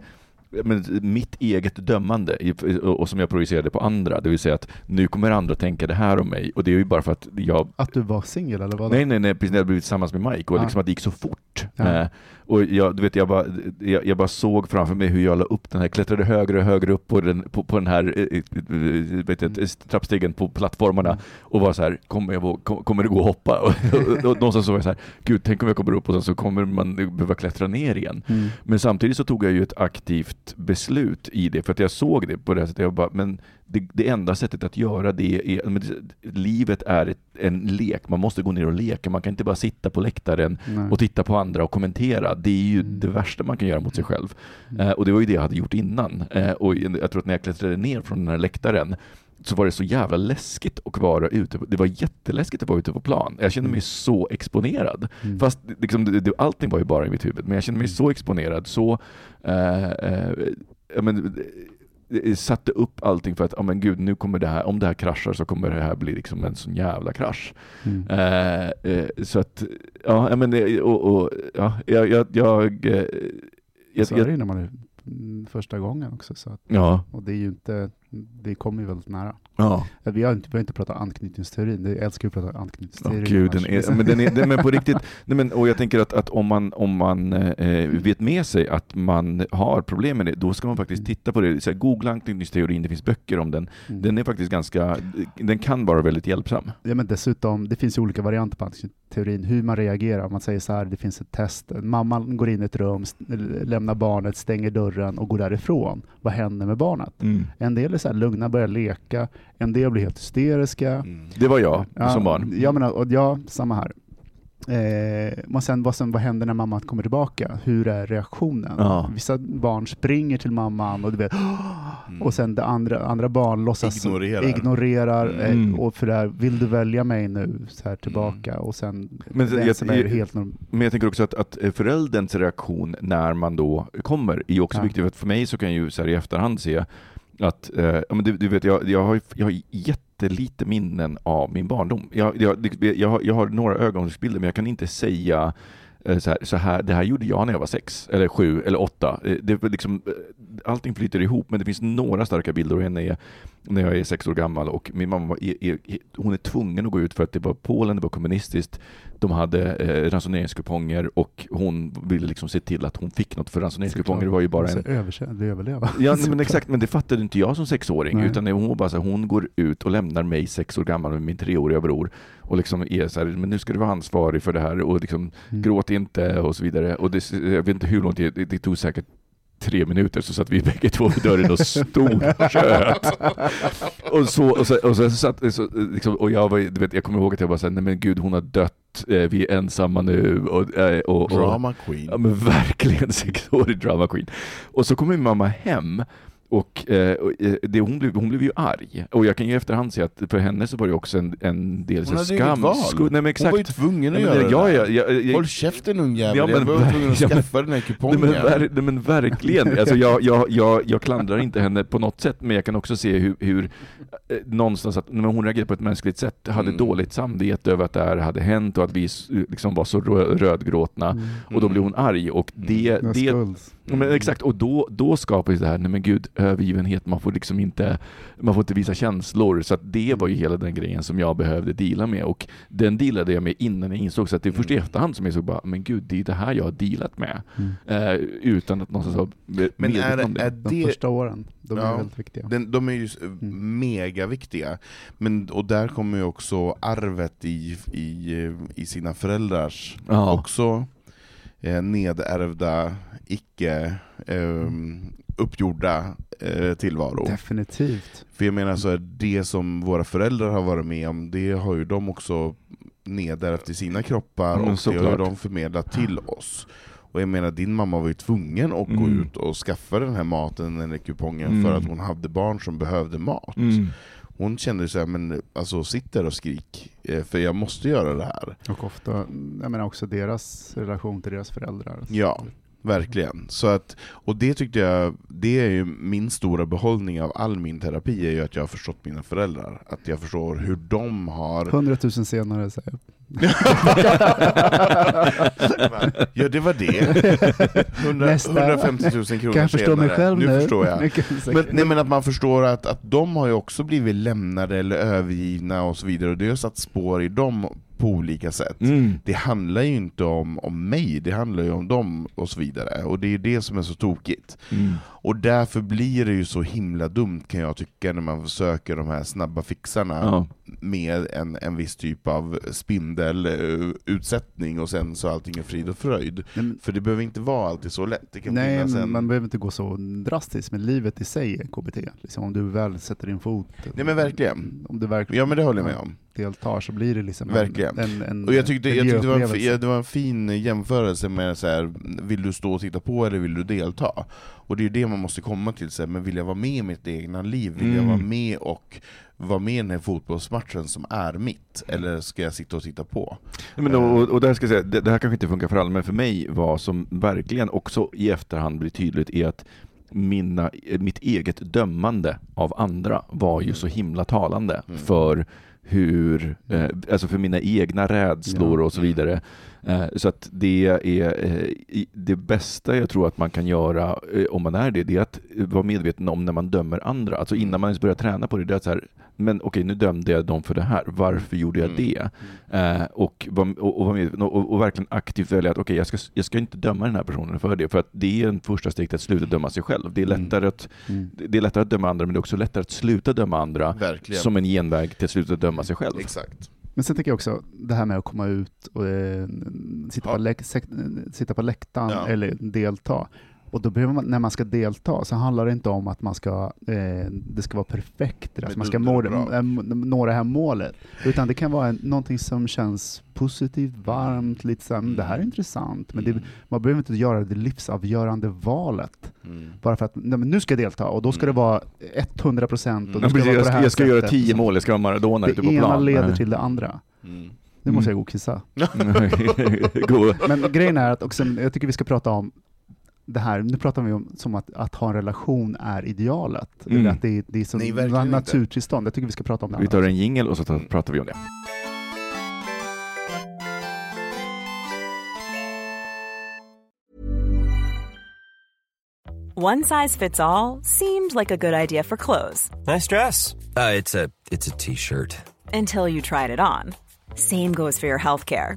men mitt eget dömande och som jag projicerade på andra, det vill säga att nu kommer andra tänka det här om mig och det är ju bara för att jag Att du var singel eller vad? Nej, nej, nej, precis när jag blivit tillsammans med Mike och Ja. liksom att det gick så fort. Ja. Eh, och jag, du vet, jag, bara, jag, jag bara såg framför mig hur jag la upp den här, klättrade högre och högre upp på den, på, på den här eh, eh, vet jag, trappstegen på plattformarna Mm. och var så här, kommer, jag, våga- kom, kommer det gå att hoppa? Och, och, och någonstans så var jag så här, gud, tänk om jag kommer upp och sen så kommer man behöva klättra ner igen. Mm. Men samtidigt så tog jag ju ett aktivt beslut i det, för att jag såg det på det här sättet. Jag bara, men det, det enda sättet att göra det är, men livet är ett, en lek, man måste gå ner och leka, man kan inte bara sitta på läktaren Nej. och titta på andra och kommentera. Det är ju Mm. det värsta man kan göra mot sig själv. Mm. Eh, och det var ju det jag hade gjort innan. Eh, och jag tror att när jag klättrade ner från den här läktaren så var det så jävla läskigt att vara ute. Det var jätteläskigt att vara ute på plan. Jag kände mig så exponerad. Mm. Fast liksom, det, det, allting var ju bara i mitt huvud, men jag kände mig så exponerad, så eh, eh, men, satte upp allting för att, ja men gud, nu kommer det här, om det här kraschar så kommer det här bli liksom en sån jävla krasch. Mm. Eh, eh, så att, ja, men, det- och, och, ja, jag, jag, jag, eh, jag, så är det när man är första gången också. Så att, ja, och det är ju inte, det kommer ju väldigt nära. ja. Vi har inte, vi har inte pratat anknytningsteorin, jag älskar att prata anknytningsteorin. Åh, gud, den annars. är, men, den är, den, men på riktigt, nej, men, och jag tänker att, att om man, om man eh, vet med sig att man har problem med det, då ska man faktiskt titta på det. Så här, googla anknytningsteorin, det finns böcker om den. Mm. Den är faktiskt ganska, den kan vara väldigt hjälpsam. Ja, men dessutom, det finns ju olika varianter på anknytningsteorin, hur man reagerar. Man säger så här, det finns ett test, mamman går in i ett rum, lämnar barnet, stänger dörren och går därifrån. Vad händer med barnet? En del så här lugna, börjar leka, en del blir helt hysteriska. Mm. Det var jag Ja, som barn. Ja, men, och ja, samma här. Eh, men sen, vad, sen, vad händer när mamman kommer tillbaka? Hur är reaktionen? Ja. Vissa barn springer till mamman och du vet, Mm. och sen det andra, andra barn låtsas Ignorerar. ignorerar eh, Mm. och för det här, vill du välja mig nu så här tillbaka och sen Men jag- jag- helt norm- Men jag tänker också att, att eh, förälderns reaktion när man då kommer är också Ja. viktig. För, för mig så kan jag ju så här i efterhand se att, eh, men du, du vet, jag, jag, har, jag har jättelite minnen av min barndom. Jag, jag, jag, har, jag har några ögonblicksbilder, men jag kan inte säga eh, så här, så här, det här gjorde jag när jag var sex, eller sju, eller åtta. Eh, det, liksom, eh, allting flyter ihop, men det finns några starka bilder och en är när jag är sex år gammal och min mamma var, är, är, hon är tvungen att gå ut för att det var Polen, det var kommunistiskt, de hade eh, ransoneringskuponger och hon ville liksom se till att hon fick något för ransoneringskuponger. Det var ju bara en... Överse- överleva. Ja, men exakt, men det fattade inte jag som sexåring, Nej. utan hon var bara så här, hon går ut och lämnar mig sex år gammal med min treåriga bror och liksom är så här, men nu ska du vara ansvarig för det här och liksom Mm. gråt inte och så vidare. Och det, jag vet inte hur lång tid, det, det tog säkert tre minuter så satt vi bägge två vid dörren och stortjöt. och så, och så, och så satt, så, liksom, och jag var, du vet, jag kommer ihåg att jag bara sa, nej men gud hon har dött, eh, vi är ensamma nu. Och, eh, och, och, Drama queen. Ja men verkligen sexårig drama queen. Och så kommer min mamma hem och, eh, och, eh, det, hon, blev, hon blev ju arg. Och jag kan ju efterhand se att för henne så var det också en, en del så Hon hade skam. val. Nej men Hon var ju tvungen att men, göra det ja, ja, ja, Håll käften ungjävel, Ja, men jag var tvungen att ja, men- skaffa den här Nej kupongen. men, ver, nej, men verkligen, alltså jag, jag, jag, jag klandrar inte henne på något sätt, men jag kan också se hur, hur eh, någonstans att när hon reagerade på ett mänskligt sätt, hade Mm. dåligt samvete över att det här hade hänt och att vi liksom var så rö- rödgråtna, Mm. och då blev hon arg och det, Med det skuld. Ja, men exakt, och då, då skapades det här, nej men gud, övergivenhet, man får liksom inte, man får inte visa känslor. Så att det var ju hela den grejen som jag behövde deala med och den dealade jag med innan jag insåg, så att det är först i Mm. efterhand som jag såg bara, men gud, det är det här jag har dealat med. Mm. Eh, utan att någonstans med- Men är, om det. är De det... första åren, de är Ja. väldigt viktiga. Den, de är ju Mm. mega viktiga. Men, och där kommer ju också arvet i, i, i sina föräldrars Ja. också eh, nedärvda, icke eh, uppgjorda eh, tillvaro. Definitivt. För jag menar så här, det som våra föräldrar har varit med om, det har ju de också nedärvt i sina kroppar men och det har de förmedlat till oss. Och jag menar, din mamma var ju tvungen att gå Mm. ut och skaffa den här maten eller kupongen Mm. för att hon hade barn som behövde mat. Hon kände så här, men alltså sitt där och skrik, eh, för jag måste göra det här. Och ofta, jag menar också deras relation till deras föräldrar. Ja, Verkligen. Så att, och det tyckte jag, det är ju min stora behållning av all min terapi, är ju att jag har förstått mina föräldrar. Att jag förstår hur de har... 100 000 senare säger jag. ja, det var det. 100, Nästa. 150 000 kronor Kan jag förstå mig senare. själv nu? nu? förstår jag. Men, nej, men att man förstår att, att de har ju också blivit lämnade eller övergivna och så vidare, och det har satt spår i dem på olika sätt. Mm. Det handlar ju inte om, om mig, det handlar ju om dem och så vidare. Och det är ju det som är så tokigt. Mm. Och därför blir det ju så himla dumt kan jag tycka, när man försöker de här snabba fixarna Ja. med en, en viss typ av spindelutsättning och sen så allting är frid och fröjd. Men- För det behöver inte vara alltid så lätt. Det kan Nej, men en... man behöver inte gå så drastiskt, men livet i sig är KBT. Liksom, om du väl sätter din fot, Nej men verkligen. om du verkligen Ja men det håller jag med om. Deltar så blir det liksom Verkligen. en, en, Och jag tyckte, jag tyckte det, var en, det var en fin jämförelse med så här, vill du stå och titta på eller vill du delta? Och det är ju det man måste komma till, så här, men vill jag vara med i mitt egna liv? Vill jag Mm. vara med och vara med i den här fotbollsmatchen som är mitt? Eller ska jag sitta och titta på? Ja, Men och, och där ska jag säga, det, det här kanske inte funkar för alla, men för mig vad som verkligen också i efterhand blir tydligt är att mina, mitt eget dömande av andra var ju så himla talande Mm. för hur, eh, alltså för mina egna rädslor Ja. och så vidare. Eh, så att det är eh, det bästa jag tror att man kan göra eh, om man är det, det är att vara medveten om när man dömer andra. Alltså innan man ens börjar träna på det, det är så här, men okej nu dömde jag dem för det här, varför gjorde jag Mm. det? Eh, och, och, och, och verkligen aktivt välja att okej, jag, ska, jag ska inte döma den här personen för det, för att det är en första steg till att sluta döma sig själv. Det är Mm. lättare att, Mm. det är lättare att döma andra, men det är också lättare att sluta döma andra Verkligen. som en genväg till att sluta döma sig själv. Exakt. Men sen tänker jag också, det här med att komma ut och eh, sitta, Ja. på, läk, sitta på läktaren Ja. eller delta. Och då behöver man, när man ska delta så handlar det inte om att man ska, eh, det ska vara perfekt, alltså man ska brak. äh, nå det här målet. Utan det kan vara en, någonting som känns positivt, varmt, lite så här, "Mm, det här är intressant. Men det, Mm. man behöver inte göra det livsavgörande valet. Mm. Bara för att nej, nu ska jag delta och då ska Mm. det vara 100 procent. Mm. Precis, jag, ska, jag ska göra tio mål, jag ska vara Maradona Det ute på ena plan. leder Nej. till det andra. Mm. Nu Mm. måste jag gå och kissa. Men grejen är att också, jag tycker vi ska prata om det här, nu pratar vi om som att, att ha en relation är idealet. Mm. Eller att det, är- det är som Nej, naturtillstånd. Jag tycker vi ska prata om det. Vi tar en jingel och så tar, pratar vi om det. One size fits all seemed like a good idea for clothes Nice dress. Uh, it's a it's a t-shirt. until you tried it on. Same goes for your healthcare.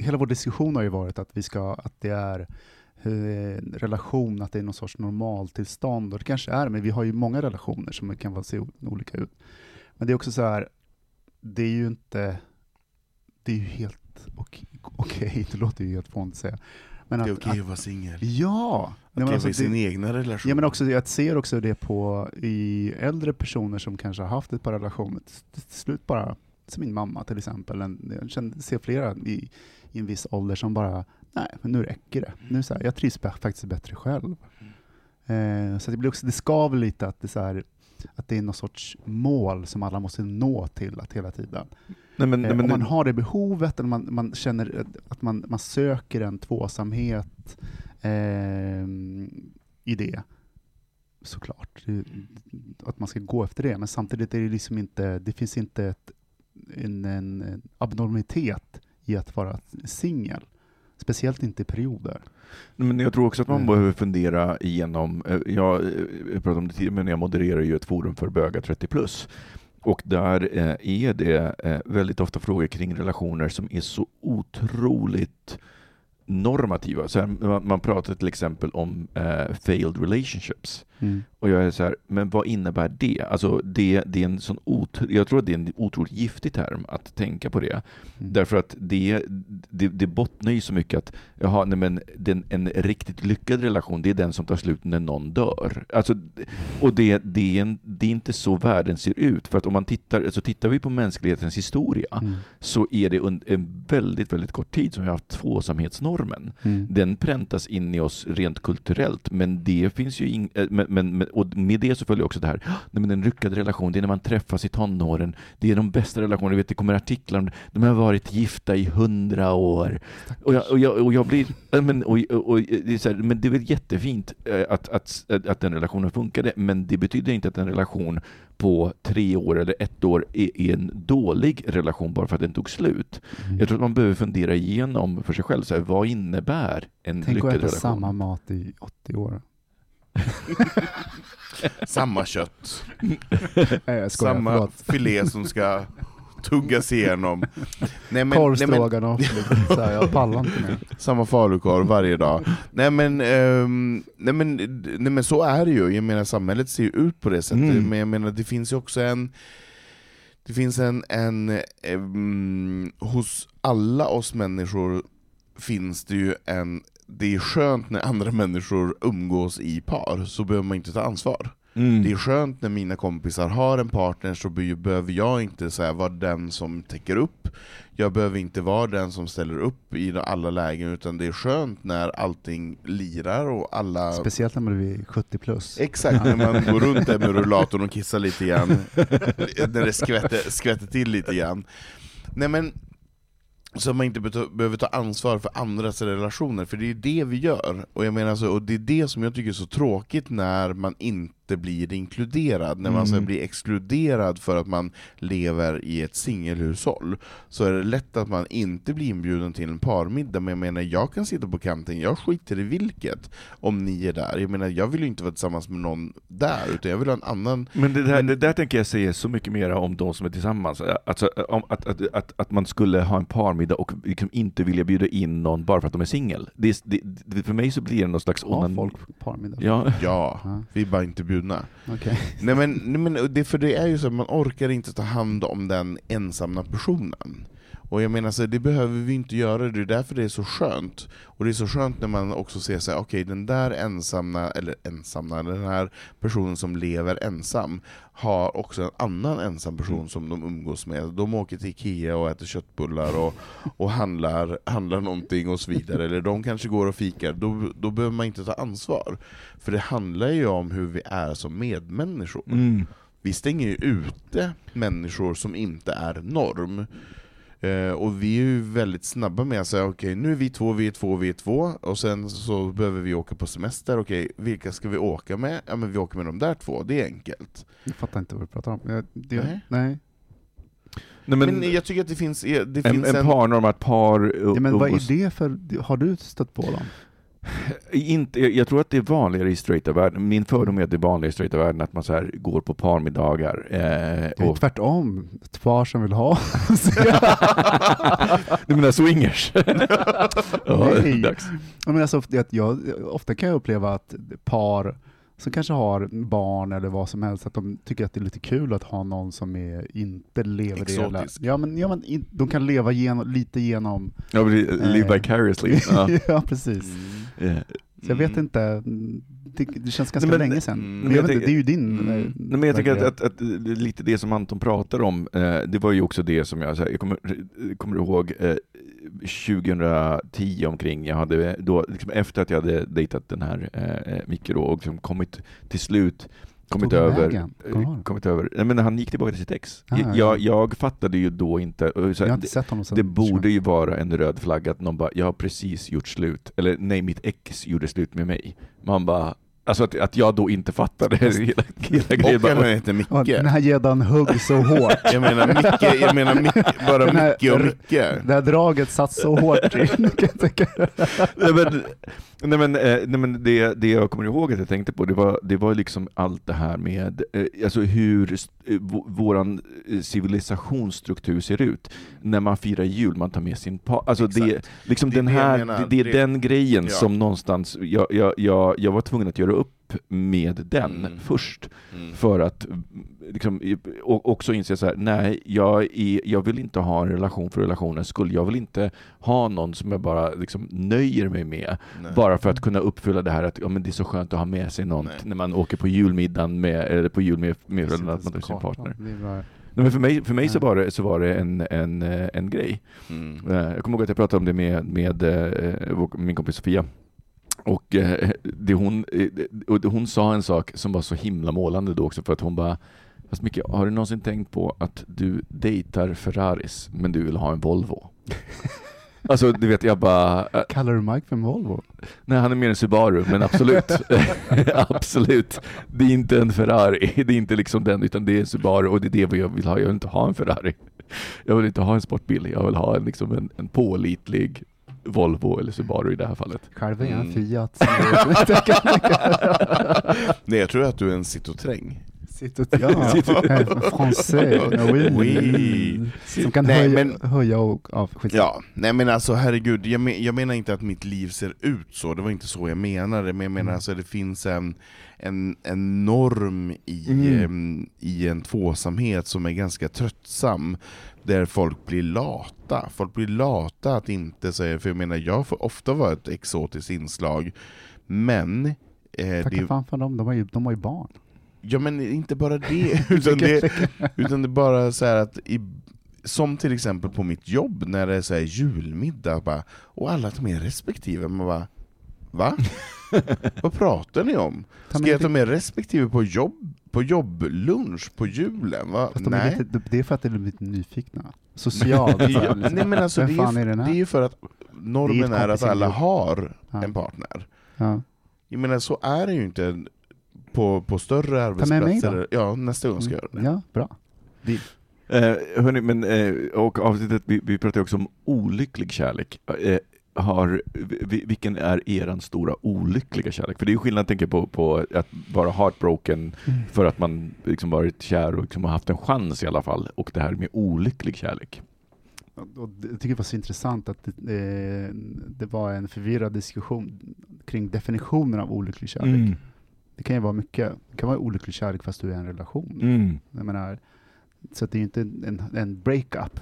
Hela vår diskussion har ju varit att vi ska, att det är eh, relation, att det är någon sorts normaltillstånd. Och det kanske är, men vi har ju många relationer som kan vara- se olika ut. Men det är också så här, det är ju inte, det är ju helt ok- okej, det låter ju helt fånigt att säga. Men Det är att, okej att, att vara singel. ja! Att leva alltså i sin det- egna relation. Ja, men också, jag ser också det på i äldre personer som kanske har haft ett par relationer, till till slut bara, som min mamma till exempel, en, jag känner, ser flera i, i en viss ålder som bara, nej, men nu räcker det. Nu så här, jag trivs faktiskt bättre själv. Eh, så det blir också, det skaver lite att det så här, att det är någon sorts mål som alla måste nå till att hela tiden. Nej, men, nej, Eh, men, om man har det behovet, eller man, man känner att man, man söker en tvåsamhet eh, i det, såklart. Att man ska gå efter det, men samtidigt är det liksom inte, det finns inte ett, en, en abnormitet i att vara singel. Speciellt inte i perioder. Men jag tror också att man Mm. behöver fundera igenom, eh, jag, eh, jag pratade om det tidigare, men jag modererar ju ett forum för bögar 30 plus. Och där är det väldigt ofta frågor kring relationer som är så otroligt normativa. Så här, man, pratar till exempel om failed relationships. Och jag är så här, men vad innebär det? Alltså det, det är en sån otro, jag tror att det är en otroligt giftig term att tänka på det. Mm. Därför att det, det, det bottnar ju så mycket att jaha, nej men den, en riktigt lyckad relation, det är den som tar slut när någon dör. Alltså, och det, det, är en, det är inte så världen ser ut. För att om man tittar, alltså tittar vi på mänsklighetens historia Mm. så är det under en väldigt, väldigt kort tid som vi har haft tvåsamhetsnormen. Mm. Den präntas in i oss rent kulturellt, men det finns ju ing, eh, men, men, men, och med det så följer också det här, nej, men en lyckad relation, det är när man träffas i tonåren, det är de bästa relationerna, vet, det kommer artiklar om de har varit gifta i hundra år. Och jag, och jag, och jag blir, men, och, och, det är så här, men det är väl jättefint eh, att, att, att den relationen funkade, men det betyder inte att en relation på tre år eller ett år är, är en dålig relation bara för att den tog slut. Mm. Jag tror att man behöver fundera igenom för sig själv, så här, vad innebär en Tänk att lyckad äta relation? samma mat i 80 år. Samma kött, Nej, skojar, samma förlåt. filé som ska tuggas igenom. Nej, men, Korv, men, stroganoff, här, jag pallar inte mer. samma falukorv varje dag. Nej men, ehm, nej, men, nej men så är det ju, jag menar samhället ser ju ut på det sättet, Mm. men jag menar det finns ju också en det finns en, en ehm, hos alla oss människor finns det ju en, det är skönt när andra människor umgås i par, så behöver man inte ta ansvar. Mm. Det är skönt när mina kompisar har en partner så be- behöver jag inte så här, vara den som täcker upp. Jag behöver inte vara den som ställer upp i alla lägen, utan det är skönt när allting lirar och alla... Speciellt när man blir 70 plus. Exakt, när man går runt där med rullatorn och kissar lite grann, när det skvätter, skvätter till lite grann. Nej men, så att man inte behöver ta ansvar för andras relationer, för det är det vi gör. Och jag menar så, och det är det som jag tycker är så tråkigt när man inte blir inkluderad, när man Mm. blir exkluderad för att man lever i ett singelhushåll. Så är det lätt att man inte blir inbjuden till en parmiddag, men jag menar jag kan sitta på kanten, jag skiter i vilket, om ni är där. Jag menar jag vill ju inte vara tillsammans med någon där, utan jag vill ha en annan Men det där, Men- det där tänker jag säga så mycket mer om de som är tillsammans. Alltså, om, att, att, att, att man skulle ha en parmiddag och liksom inte vilja bjuda in någon bara för att de är singel. Det, är- det, det, för mig så blir det någon slags Har onan- folk parmiddag? Ja, Ja, Ja. vi är bara inte bjudna. Okej. Nej men, nej, men det, för det är ju så att man orkar inte ta hand om den ensamma personen. Och jag menar så det behöver vi inte göra, det är därför det är så skönt. Och det är så skönt när man också ser så här, okej den där ensamma, eller ensamma, den här personen som lever ensam, har också en annan ensam person Mm. som de umgås med. De åker till Ikea och äter köttbullar och, och handlar, handlar någonting och så vidare. Eller de kanske går och fikar, då, då behöver man inte ta ansvar. För det handlar ju om hur vi är som medmänniskor. mm. Vi stänger ju ute människor som inte är norm. Eh, och vi är ju väldigt snabba med att säga okej, nu är vi två, vi är två, vi är två, och sen så behöver vi åka på semester, okej, vilka ska vi åka med? Ja men vi åker med de där två, det är enkelt. Jag fattar inte vad du pratar om. Jag, det, Nej. nej. Nej, Men, men, jag tycker att det finns, det en, finns en en... parnorm, att par Ja, men vad är det för, har du stött på dem? Inte, jag jag tror att det är vanligare i straighta världen. Min fördom är att det är vanligare i straighta världen att man så här går på parmiddagar. Eh, Det är och, tvärtom, ett par som vill ha. du menar swingers? ja, Nej. dags. Ja, men alltså, att jag, ofta kan jag uppleva att par som kanske har barn eller vad som helst, att de tycker att det är lite kul att ha någon som är, inte lever det hela. Exotisk. Ja, men, ja, men in, de kan leva genom, lite genom... Ja, live Eh. vicariously. Ja. ja, precis. Eh, Så jag vet Mm. inte, mm, det, känns ganska Nej, men- länge sedan. mm. Men jag vet jag inte, det är ju din Mm. eh, Nej, men jag tänker att, att, att, lite det som Anton pratar om, eh, det var ju också det som jag, här, jag kommer, kommer ihåg eh, 2010 omkring, jag hade då, liksom efter att jag hade dejtat den här eh, Micke då, och liksom kommit till slut kommit över, eh, kommit över, nej men han gick tillbaka till sitt ex. Ah, jag, ja. jag fattade ju då inte, eh, så Jag har inte sett honom sen det borde ju vara en röd flagga att någon bara, jag har precis gjort slut, eller nej mitt ex gjorde slut med mig. Man bara, alltså att, att jag då inte fattade hela, hela grejen. Och han heter Micke. Ja, den här gäddan högg så hårt. Jag menar Micke, jag menar Micke, bara Den här- Micke och Micke. Det här draget satt så hårt i. kan jag tänka. nej men, nej men, eh, nej men det, det jag kommer ihåg att jag tänkte på, det var, det var liksom allt det här med eh, alltså hur eh, v- våran eh, civilisationsstruktur ser ut. När man firar jul, man tar med sin par. Alltså det, Exakt. liksom Det är den det jag här, menar. det, det är Det- den grejen ja. som någonstans, jag, jag, jag, jag var tvungen att göra upp med den Mm. först. Mm. För att liksom, och också inse så här, nej, jag, är, jag vill inte ha en relation för relationens skull. Jag vill inte ha någon som jag bara liksom nöjer mig med. Nej. Bara för att kunna uppfylla det här att ja, men det är så skönt att ha med sig någon Nej. när man åker på julmiddagen med, eller på jul med, med att man tar sin partner. Nej, men för mig, för mig så, var det, så var det en, en, eh, en grej. Mm. Eh, Jag kommer ihåg att jag pratade om det med, med eh, vår- min kompis Sofia. Och eh, det hon, eh, och hon sa en sak som var så himla målande då också för att hon bara Fast Micke, har du någonsin tänkt på att du dejtar Ferraris men du vill ha en Volvo? Alltså du vet jag bara, eh, kallar du Mike för en Volvo? nej han är mer en Subaru men absolut, absolut. Det är inte en Ferrari, det är inte liksom den utan det är en Subaru och det är det jag vill ha. Jag vill inte ha en Ferrari. Jag vill inte ha en sportbil, jag vill ha en, liksom en, en pålitlig Volvo eller Subaru i det här fallet. Själv är jag en Mm. Fiat. Nej, jag tror att du är en Citroën. Sitter ja, français. Oui. Oui. Som kan Nej, höja, men- höja och... Ja, skit. Ja, nej men alltså herregud, jag, men, jag menar inte att mitt liv ser ut så, det var inte så jag menade, men jag menar Mm. alltså det finns en, en, en norm i, Mm. i en tvåsamhet som är ganska tröttsam, där folk blir lata. Folk blir lata att inte säga, för jag menar jag får ofta vara ett exotiskt inslag, men eh, Tacka det, fan för dem, de har ju, de har ju barn. Ja men inte bara det, utan det, utan det är bara så här att i, som till exempel på mitt jobb när det är så här julmiddag bara, och alla tar med respektive, man bara Va? Vad pratar ni om? Ska jag ta med respektive på jobb på jobblunch på julen? Va? De är Nej. lite, det är för att de är lite nyfikna. Socialt. Ja, liksom. nej men alltså det är, är det är ju för att normen är är att alla har Ja. en partner. Ja. Jag menar så är det ju inte på, på större med mig arbetsplatser. då. Ja, nästa gång ska jag göra det. ja, bra. Eh, hörni, men, eh, och avsnittet, vi, vi pratar också om olycklig kärlek. Eh, har, vi, vilken är eran stora olyckliga kärlek? För det är ju skillnad tänker jag, på, på att vara heartbroken för att man liksom varit kär och liksom har haft en chans i alla fall, och det här med olycklig kärlek. Jag tycker det var så intressant att det, eh, det var en förvirrad diskussion kring definitionen av olycklig kärlek. Mm. Det kan ju vara mycket. Det kan vara olycklig kärlek fast du är i en relation. Mm. Jag menar, så det är ju inte en, en breakup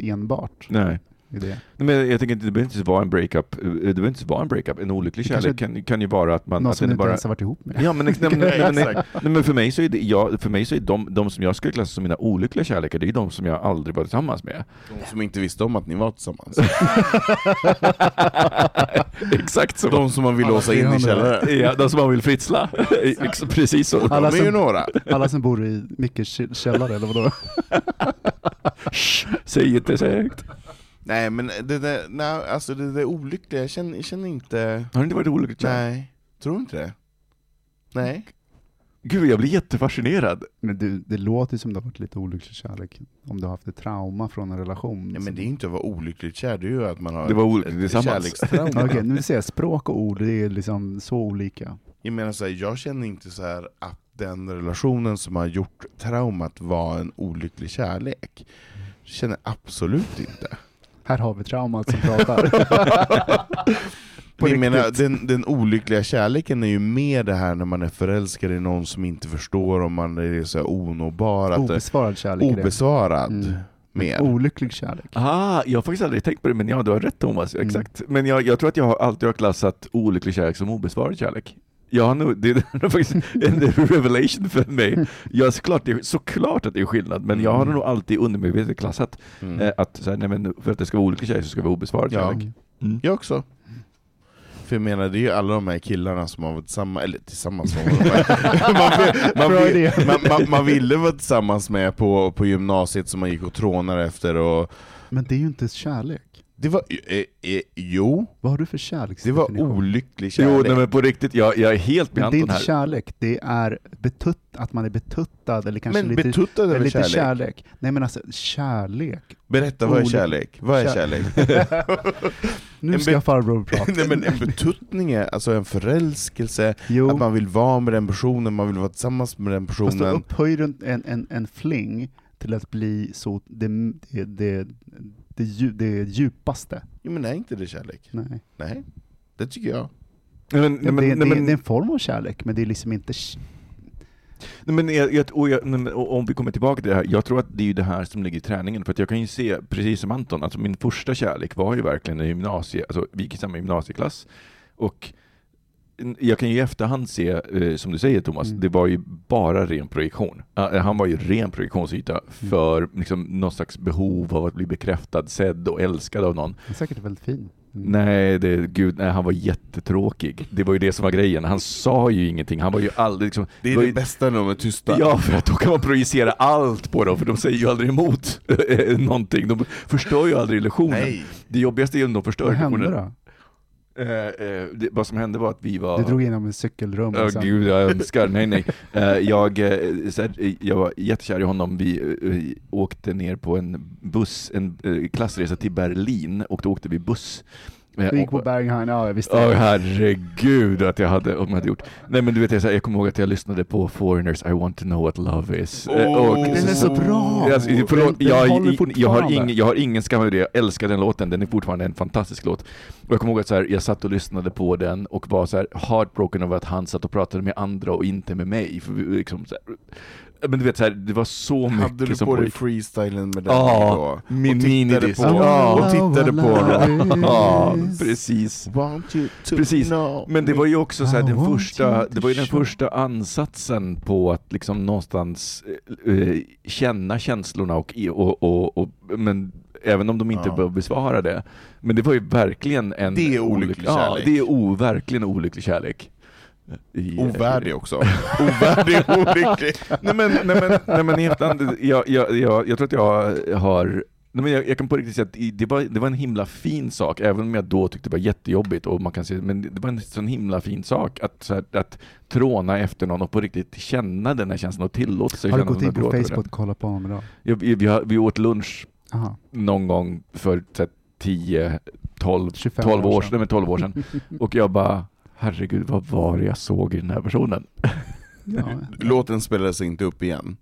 enbart. Nej. Det. Men jag tänker det behöver inte vara en breakup. eh, Det behöver inte vara en breakup. En olycklig kärlek kan, kan ju vara att man... Någon att som inte bara, ens har varit ihop med. Ja men, nej, nej, nej, men för mig så är det, jag, för mig så är de, de som jag skulle klassa som mina olyckliga kärlekar, det är de som jag aldrig varit tillsammans med. De som inte visste om att ni var tillsammans. Exakt så. De som man vill låsa in i 300. källaren. Ja, de som man vill fritsla. Precis så. Alla De är ju som- några. Alla som bor i Mickes kä- källare, eller vadå? Säg inte så högt. Nej men det där, nej, alltså det där olyckliga, jag känner, jag känner inte... Har du inte varit olyckligt? Nej, tror inte det. Nej. Gud, jag blir jättefascinerad. Men du, det låter ju som det har varit lite olycklig kärlek. Om du har haft ett trauma från en relation. Nej men det är inte att vara olyckligt kär, det är ju att man har Det var ett- olyckligt ett kärlekstrauma. Okej, nu ser jag språk och ord, det är liksom så olika. Jag menar så här, jag känner inte så här att den relationen som har gjort traumat var en olycklig kärlek. Jag känner absolut inte. Här har vi traumat som pratar. Jag menar, den, den olyckliga kärleken är ju mer det här när man är förälskad i någon som inte förstår om man är så här onåbar, Obesvarad kärlek obesvarad. Mm. Mer. Olycklig kärlek. Ah, jag har faktiskt aldrig tänkt på det, men ja, du har rätt Thomas. Mm. Exakt. Men jag, jag tror att jag har alltid har klassat olycklig kärlek som obesvarad kärlek. Jag har nog, det är faktiskt en revelation för mig. Jag, såklart, det är, såklart att det är skillnad, men jag har nog alltid undermedvetet klassat Mm. eh, att så här, nej, men för att det ska vara olycklig kärlek så ska det vara obesvarad Ja. kärlek. Mm. Jag också. För jag menar det är ju alla de här killarna som har varit tillsammans, eller tillsammans med man, man, man, man ville vara tillsammans med på, på gymnasiet som man gick och trånade efter och Men det är ju inte kärlek. Det var, eh, eh, jo, Vad har du för det kärleksdefinition? var olycklig Jo, kärlek. nej, men på riktigt, jag, jag är helt med Men det är Anton inte här. kärlek, det är betutt, att man är betuttad eller kanske men lite, betuttad eller lite kärlek. kärlek. Nej men alltså, kärlek. Berätta, vad är kärlek? Vad är Kär- kärlek? Nu En ska farbror prata. nej men en betuttning är alltså en förälskelse, jo, att man vill vara med den personen, man vill vara tillsammans med den fast då personen. upphöjer du en, en, en fling till att bli så det, det, det, det, dju- det djupaste. Jo men är inte det kärlek? Nej. Nej, det tycker jag. Nej, men, nej, det, men, det, nej, men, det är en form av kärlek, men det är liksom inte... Nej, men jag, jag, och jag, nej, men, och om vi kommer tillbaka till det här, jag tror att det är ju det här som ligger i träningen, för att jag kan ju se, precis som Anton, alltså min första kärlek var ju verkligen i gymnasie, alltså vi gick i samma gymnasieklass, och jag kan ju i efterhand se, eh, som du säger Thomas, Mm. det var ju bara ren projektion. Eh, Han var ju ren projektionsyta Mm. för liksom, någon slags behov av att bli bekräftad, sedd och älskad av någon. Den är säkert väldigt fin. Mm. Nej, det, gud, nej, han var jättetråkig. Det var ju det som var grejen. Han sa ju ingenting. Han var ju aldrig liksom... Det är var det ju, bästa när de är tysta. Ja, för att då kan man projicera allt på dem, för de säger ju aldrig emot någonting. De förstör ju aldrig illusionen. Nej. Det jobbigaste är ju om de förstör Vad hände illusionen. då? Eh, eh, det, vad som hände var att vi var... Du drog in honom i cykelrum sen... gud, jag önskar. Nej, nej. Eh, jag, eh, här, jag var jättekär i honom. Vi eh, åkte ner på en buss, en klassresa till Berlin, och då åkte vi buss. Du gick på Berghain, ja jag visste Åh det. herregud att jag hade, om jag hade gjort. Nej men du vet, jag, så här, jag kommer ihåg att jag lyssnade på Foreigners I want to know what love is. Och- Den är så bra! Alltså, förlåt, Den- den jag, håller jag, jag, har ing, jag har ingen skam över det, jag älskar den låten, den är fortfarande en fantastisk låt. Och jag kommer ihåg att så här, jag satt och lyssnade på den och var så här heartbroken över att han satt och pratade med andra och inte med mig. För vi, liksom, så här, men du vet, så här, det var så mycket Hade du som på dig freestylen med den Ja, då? min minidisc. på, Ja. och tittade på honom. Ja, precis. Precis. Men det var ju också så här, den första, det var ju den första ansatsen på att liksom någonstans eh, känna känslorna och, och, och, och men även om de inte Ja. behöver besvara det. Men det var ju verkligen en Det är olycklig Ja, kärlek. det är o, verkligen olycklig kärlek. I- Ovärdig också. Ovärdig och olycklig. nej men, nej men, nej men helt jag, jag, jag, jag tror att jag har Nej, men jag, jag kan på riktigt säga att det var, det var en himla fin sak, även om jag då tyckte det var jättejobbigt, och man kan se, men det var en sån himla fin sak att, så här, att tråna efter någon och på riktigt känna den här känslan och tillåta sig Har du gått in på Facebook och kollat på honom idag? Jag, vi, vi, har, vi åt lunch Aha. någon gång för så här, 10, 12, 25 12 år sedan. nej, men 12 år sedan, och jag bara Herregud, vad var det jag såg i den här personen? Ja. Låten spelades inte upp igen.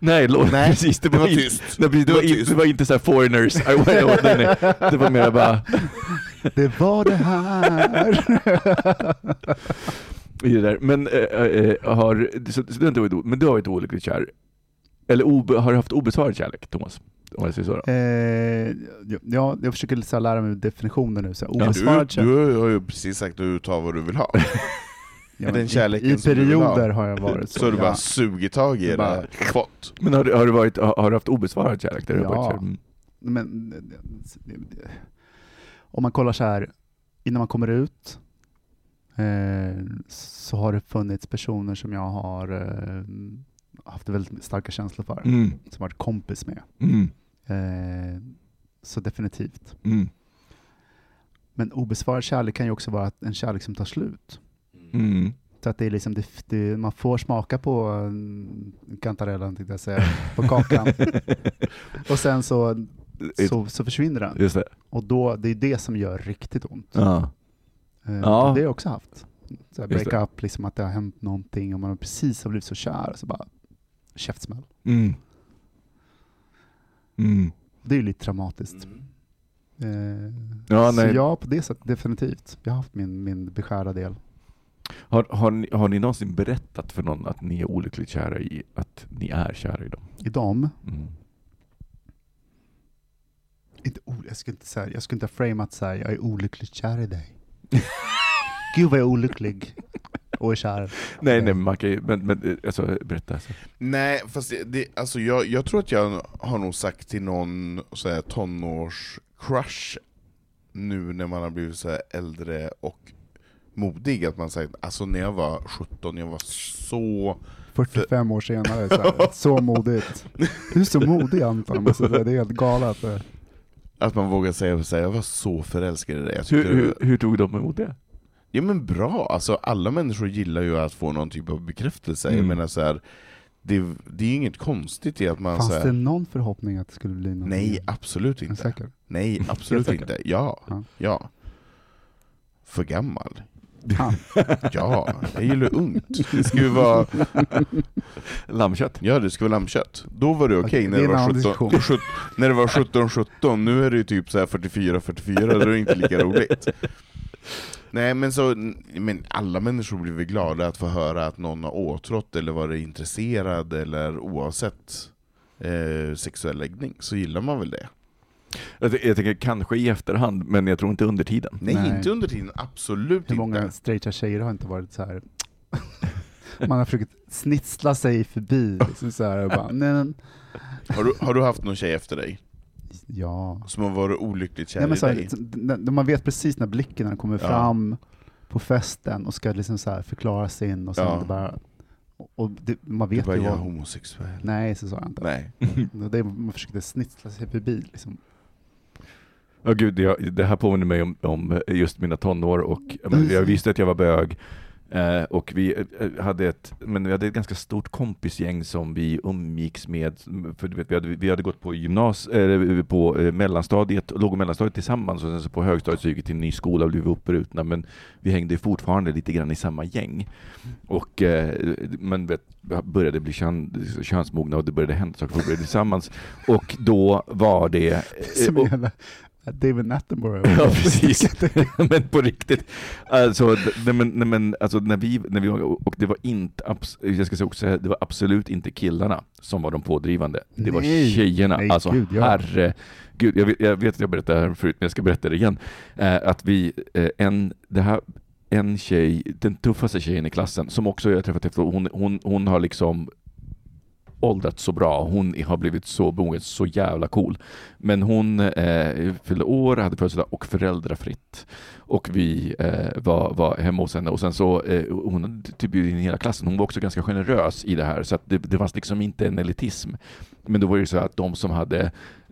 Nej, låt, Nej, precis, det det var, var inte, tyst. precis, det, Det var tyst. det var inte såhär foreigners, I went, nej, nej. det var mer bara Det var det här! i det där. Men, äh, äh, har, så, så det har inte varit, men du har varit olyckligt kär. Eller obe, har du haft obesvarad kärlek, Thomas? Om jag säger så då. eh, ja, jag försöker så här lära mig definitioner nu. Så här, Du, obesvarad kärlek. du har ju precis sagt att du tar vad du vill ha. Ja, men den i- kärleken I du ha. perioder har jag varit så. Så du ja. bara sugit tag i Jag det, bara- fått. Men har du, har du, varit, har, har du haft obesvarad kärlek? Där du Ja. varit mm. Men om man kollar så här, innan man kommer ut eh, så har det funnits personer som jag har eh, haft väldigt starka känslor för, Mm. som varit kompis med. Mm. Eh, så definitivt. Mm. Men obesvarad kärlek kan ju också vara att en kärlek som tar slut. Mm. Så att det är liksom, det, det, man får smaka på mm, kantarellen, tänkte jag säga, på kakan. och sen så, så, så försvinner den. Och då, det är det som gör riktigt ont. Ja. Eh, Ja. och Det har jag också haft. Så break up, liksom att det har hänt någonting och man har precis har blivit så kär, så bara käftsmäll. Mm. Mm. Det är ju lite traumatiskt. Eh, Ja, så nej. ja, på det sättet definitivt. Jag har haft min, min beskärda del. Har, har, ni, har ni någonsin berättat för någon att ni är olyckligt kära i att ni är kära i dem? I dem, Mm. inte, jag skulle inte säga, jag skulle inte ha framat så här, jag är olyckligt kär i dig. Gud vad jag är olycklig och är kär. Nej, nej, men, man kan, ju- men, men eh, alltså, berätta. Så. Nej, fast det, det, alltså jag, jag tror att jag har nog sagt till någon så här, tonårs-crush nu när man har blivit så här äldre och modig, att man säger alltså när jag var 17, jag var så 45 år senare, så, här, så modigt. Du är så modig Anton, säga. det är helt galet. Att man vågar säga här, jag var så förälskad i dig. Hur, hur, hur tog de emot det? Ja men bra, alltså alla människor gillar ju att få någon typ av bekräftelse. Jag Mm. menar så här, det, det är ju inget konstigt i att man Fanns så här, det någon förhoppning att det skulle bli något? Nej, absolut inte. säker? Nej, absolut säker? inte. Ja, Ja. ja. För gammal. Ja. Ja, jag gillar ungt. Det ska ju vara, Lammkött? ja det ska vara lammkött. Då var det okej Okej, när, det det är en var annan 17, diskussion. 17 när det var 17, 17. Nu är det ju typ så här 44, 44, då är det inte lika roligt. Nej men så, men alla människor blir väl glada att få höra att någon har åtrått eller varit intresserad, eller oavsett eh, sexuell läggning, så gillar man väl det. Jag, tänker kanske i efterhand, men jag tror inte under tiden. Nej, Nej. inte under tiden, absolut Hur många inte. straighta tjejer har inte varit så här. Man har försökt snitsla sig förbi. Liksom så här, och bara, nej, men, Har du, har du haft någon tjej efter dig? Ja. Som har varit olyckligt kär Nej, men i så här, dig? så- när- man vet precis när blicken när den kommer Ja. fram på festen och ska liksom så här förklara sin och sen Ja. det bara... Och det, man Du vet bara, ju jag är homosexuell. Nej, så sa jag inte. Nej. Det, man försökte snitsla sig förbi. Liksom. Ja gud, jag, det här påminner mig om, om just mina tonår och jag, jag visste att jag var bög eh, och vi eh, hade ett, men vi hade ett ganska stort kompisgäng som vi umgicks med, för du vet, vi hade, vi hade gått på gymnas, eh, på eh, mellanstadiet, låg och mellanstadiet tillsammans och sen så på högstadiet så gick vi till en ny skola och blev uppbrutna men vi hängde fortfarande lite grann i samma gäng. Och eh, men vet, började bli kön, könsmogna och det började hända saker, vi började tillsammans och då var det eh, Som och- David Attenborough. Ja, precis. men på riktigt. Alltså, nej, men, nej, men, alltså när vi, när vi och det var inte, jag ska säga också det var absolut inte killarna som var de pådrivande. Det var Nej. tjejerna. Nej, alltså gud, ja. herre, gud, jag, jag vet att jag berättade det här förut, men jag ska berätta det igen. Eh, att vi, eh, en, det här, en tjej, den tuffaste tjejen i klassen, som också jag har träffat efter, hon, hon, hon har liksom åldrats så bra. Hon har blivit så mogen, så jävla cool. Men hon eh, fyllde år, hade födelsedag och föräldrafritt. Och vi eh, var, var hemma hos henne och sen så, eh, hon hade typ bjudit in hela klassen. Hon var också ganska generös i det här så att det, det fanns liksom inte en elitism. Men då var det ju så att de som hade,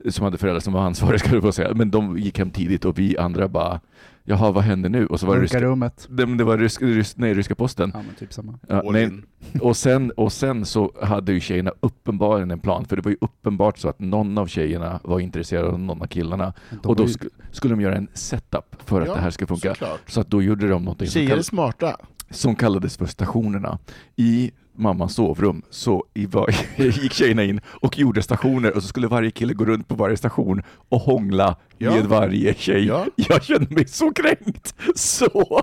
som hade föräldrar som var ansvariga, ska du få säga, men de gick hem tidigt och vi andra bara Jaha, vad händer nu? Och så var det ryska, rummet. det, det var rysk, rysk, nej, ryska posten. Ja, men typ samma. Ja, nej, och sen, och sen så hade ju tjejerna uppenbarligen en plan, för det var ju uppenbart så att någon av tjejerna var intresserad av någon av killarna. De och då ju- sk skulle de göra en setup för att Ja, det här ska funka. Såklart. Så att då gjorde de någonting som, Tjejer är kall smarta. som kallades för stationerna. I mammas sovrum så gick tjejerna in och gjorde stationer och så skulle varje kille gå runt på varje station och hångla Ja. med varje tjej. Ja. Jag kände mig så kränkt! Så!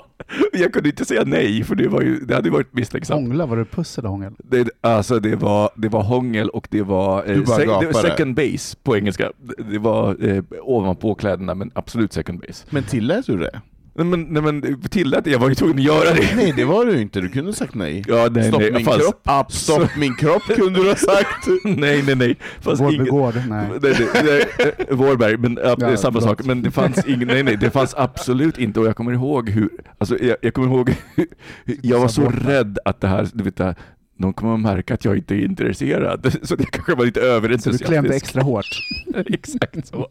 Jag kunde inte säga nej för det, var ju, det hade varit misstänksamt. Hångla, var det puss eller hångel? Det, alltså det var, det var hångel och det var, eh, sec- det var second base på engelska. Det, det var eh, ovanpå kläderna men absolut second base. Men tillät du det? Nej men, nej, men tillät det, jag var ju tvungen att göra det. Nej det var du inte, du kunde ha sagt nej. Ja, nej, Stopp nej, min fast- kropp, abso- stopp min kropp kunde du ha sagt. nej, nej, nej. Fast Vårby ingen, gård? Nej. Nej, nej, nej, Vårberg, men ja, det är Ja, samma sak. Men det fanns ingen, nej, nej, det fanns absolut inte. Och jag kommer ihåg hur, alltså jag, jag kommer ihåg jag var så rädd att det här, du vet, det här, de kommer att märka att jag inte är intresserad. Så det kanske var lite Så du klämde extra hårt? Exakt så.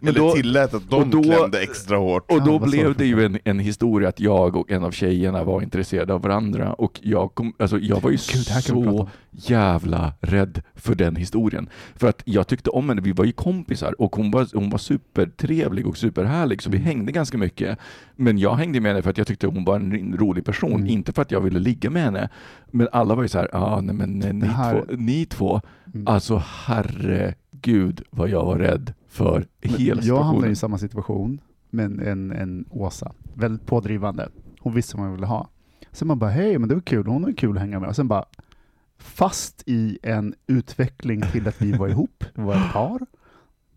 Men Eller då, tillät att de då- klämde extra hårt. och då sa blev det ju en, en historia att jag och en av tjejerna var intresserade av varandra och jag, kom, alltså jag var ju Gud, så jävla rädd för den historien. För att jag tyckte om henne, vi var ju kompisar och hon var, hon var supertrevlig och superhärlig så vi hängde ganska mycket. Men jag hängde med henne för att jag tyckte hon var en rolig person, Mm. inte för att jag ville ligga med henne. Men alla var ju så här, ja ah, nej men eh, ni, här- två, ni två, Mm. alltså herregud vad jag var rädd för Men hela jag hamnade i samma situation med en, en, Åsa, väldigt pådrivande. Hon visste vad hon ville ha. Sen man bara, hej men det var kul, hon är kul att hänga med. Och sen bara, fast i en utveckling till att vi var ihop, vi var ett par.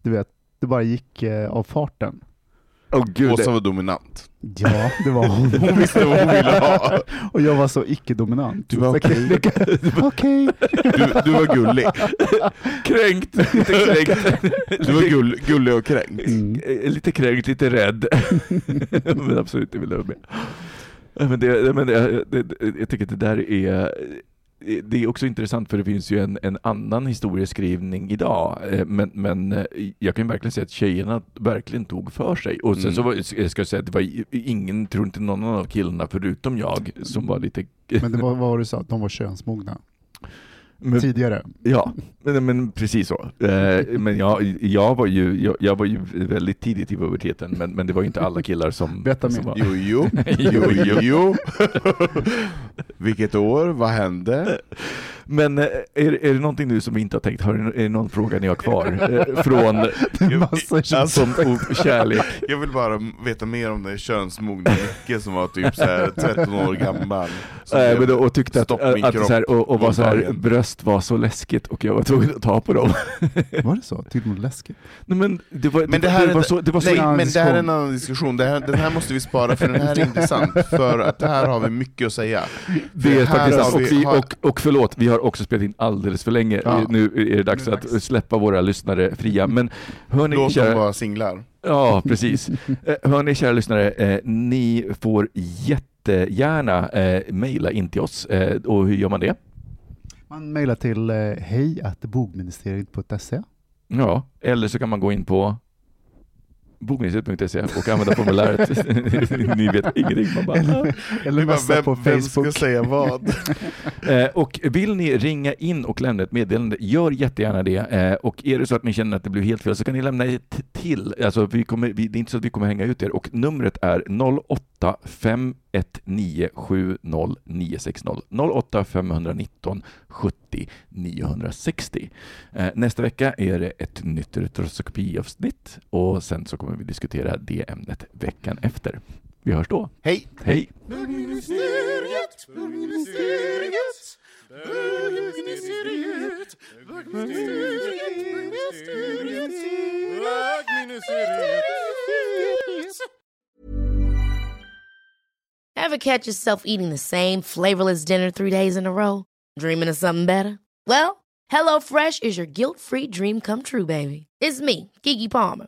Du vet, det bara gick eh, av farten. Åh gud, Åsa var dominant. Ja, det var hon. Hon visste vad hon ville ha. Och jag var så icke-dominant. Du var okej. Okej. Du, du var gullig. kränkt, lite kränkt. Du var gull, gullig och kränkt. Mm. Eh, Lite kränkt, lite rädd. Men absolut, det vill jag med. Ja, Men det, men det, det, det, jag tycker att det där är det är också intressant för det finns ju en, en annan historieskrivning idag. Eh, Men, men eh, jag kan verkligen säga att tjejerna verkligen tog för sig. Och sen Mm. så var, jag ska säga att det var ingen, tror inte någon av killarna förutom jag som var lite... Men det var vad du sa, att de var könsmogna Men- tidigare? Ja, men, men precis så. Eh, Men jag, jag, var ju, jag, jag var ju väldigt tidigt i puberteten, men, men det var ju inte alla killar som... Berätta mer. var, Jo, jo, jo, jo, jo. Vilket år? Vad hände? Men eh, är, är det någonting nu som vi inte har tänkt? Har, är det någon fråga ni har kvar? Eh, Från Massa Alltså, som kärlek? Jag vill bara veta mer om den könsmogna Micke som var typ så här 13 år gammal. Blev- men då, och tyckte att, att så här, och, och var så här, bröst var så läskigt och jag var tvungen att ta på dem. Var det så? Tyckte de det läskigt? Nej, men det var, Men det här, det är, var så... Det var så nej, men det här är en annan diskussion. Det här, den här måste vi spara för den här är intressant. För att det här har vi mycket att säga. Det är här faktiskt har och, vi- vi, har- och, och förlåt, vi har också spelat in alldeles för länge. Ja. Nu är det dags är det att dags. släppa våra lyssnare fria. Men hörni, Låt dem kära, vara singlar. ja, precis. Eh, hörni, kära lyssnare, eh, ni får jättegärna eh, mejla in till oss. Eh, och hur gör man det? Man mejlar till eh, hej bogministeriet.se Ja, eller så kan man gå in på bokministeriet.se och använda formuläret. Ni vet ingenting. Man bara, eller, eller Vi bara, vem, på vem ska Facebook. säga vad? Eh, och vill ni ringa in och lämna ett meddelande, gör jättegärna det. Eh, och är det så att ni känner att det blev helt fel så kan ni lämna ett till. Alltså, vi kommer, det är inte så att vi kommer hänga ut er. Och numret är 08 519 70 960. 08 519 70 960. Eh, nästa vecka är det ett nytt retroskopiavsnitt och sen så kommer vi diskutera det ämnet veckan efter. Vi hörs då. Hej! Hej! Bögministeriet, bögministeriet, bögministeriet, bögministeriet, bögministeriet, bögministeriet. Ever catch yourself eating the same flavorless dinner three days in a row? Dreaming of something better? Well, HelloFresh is your guilt-free dream come true, baby. It's me, Kiki Palmer.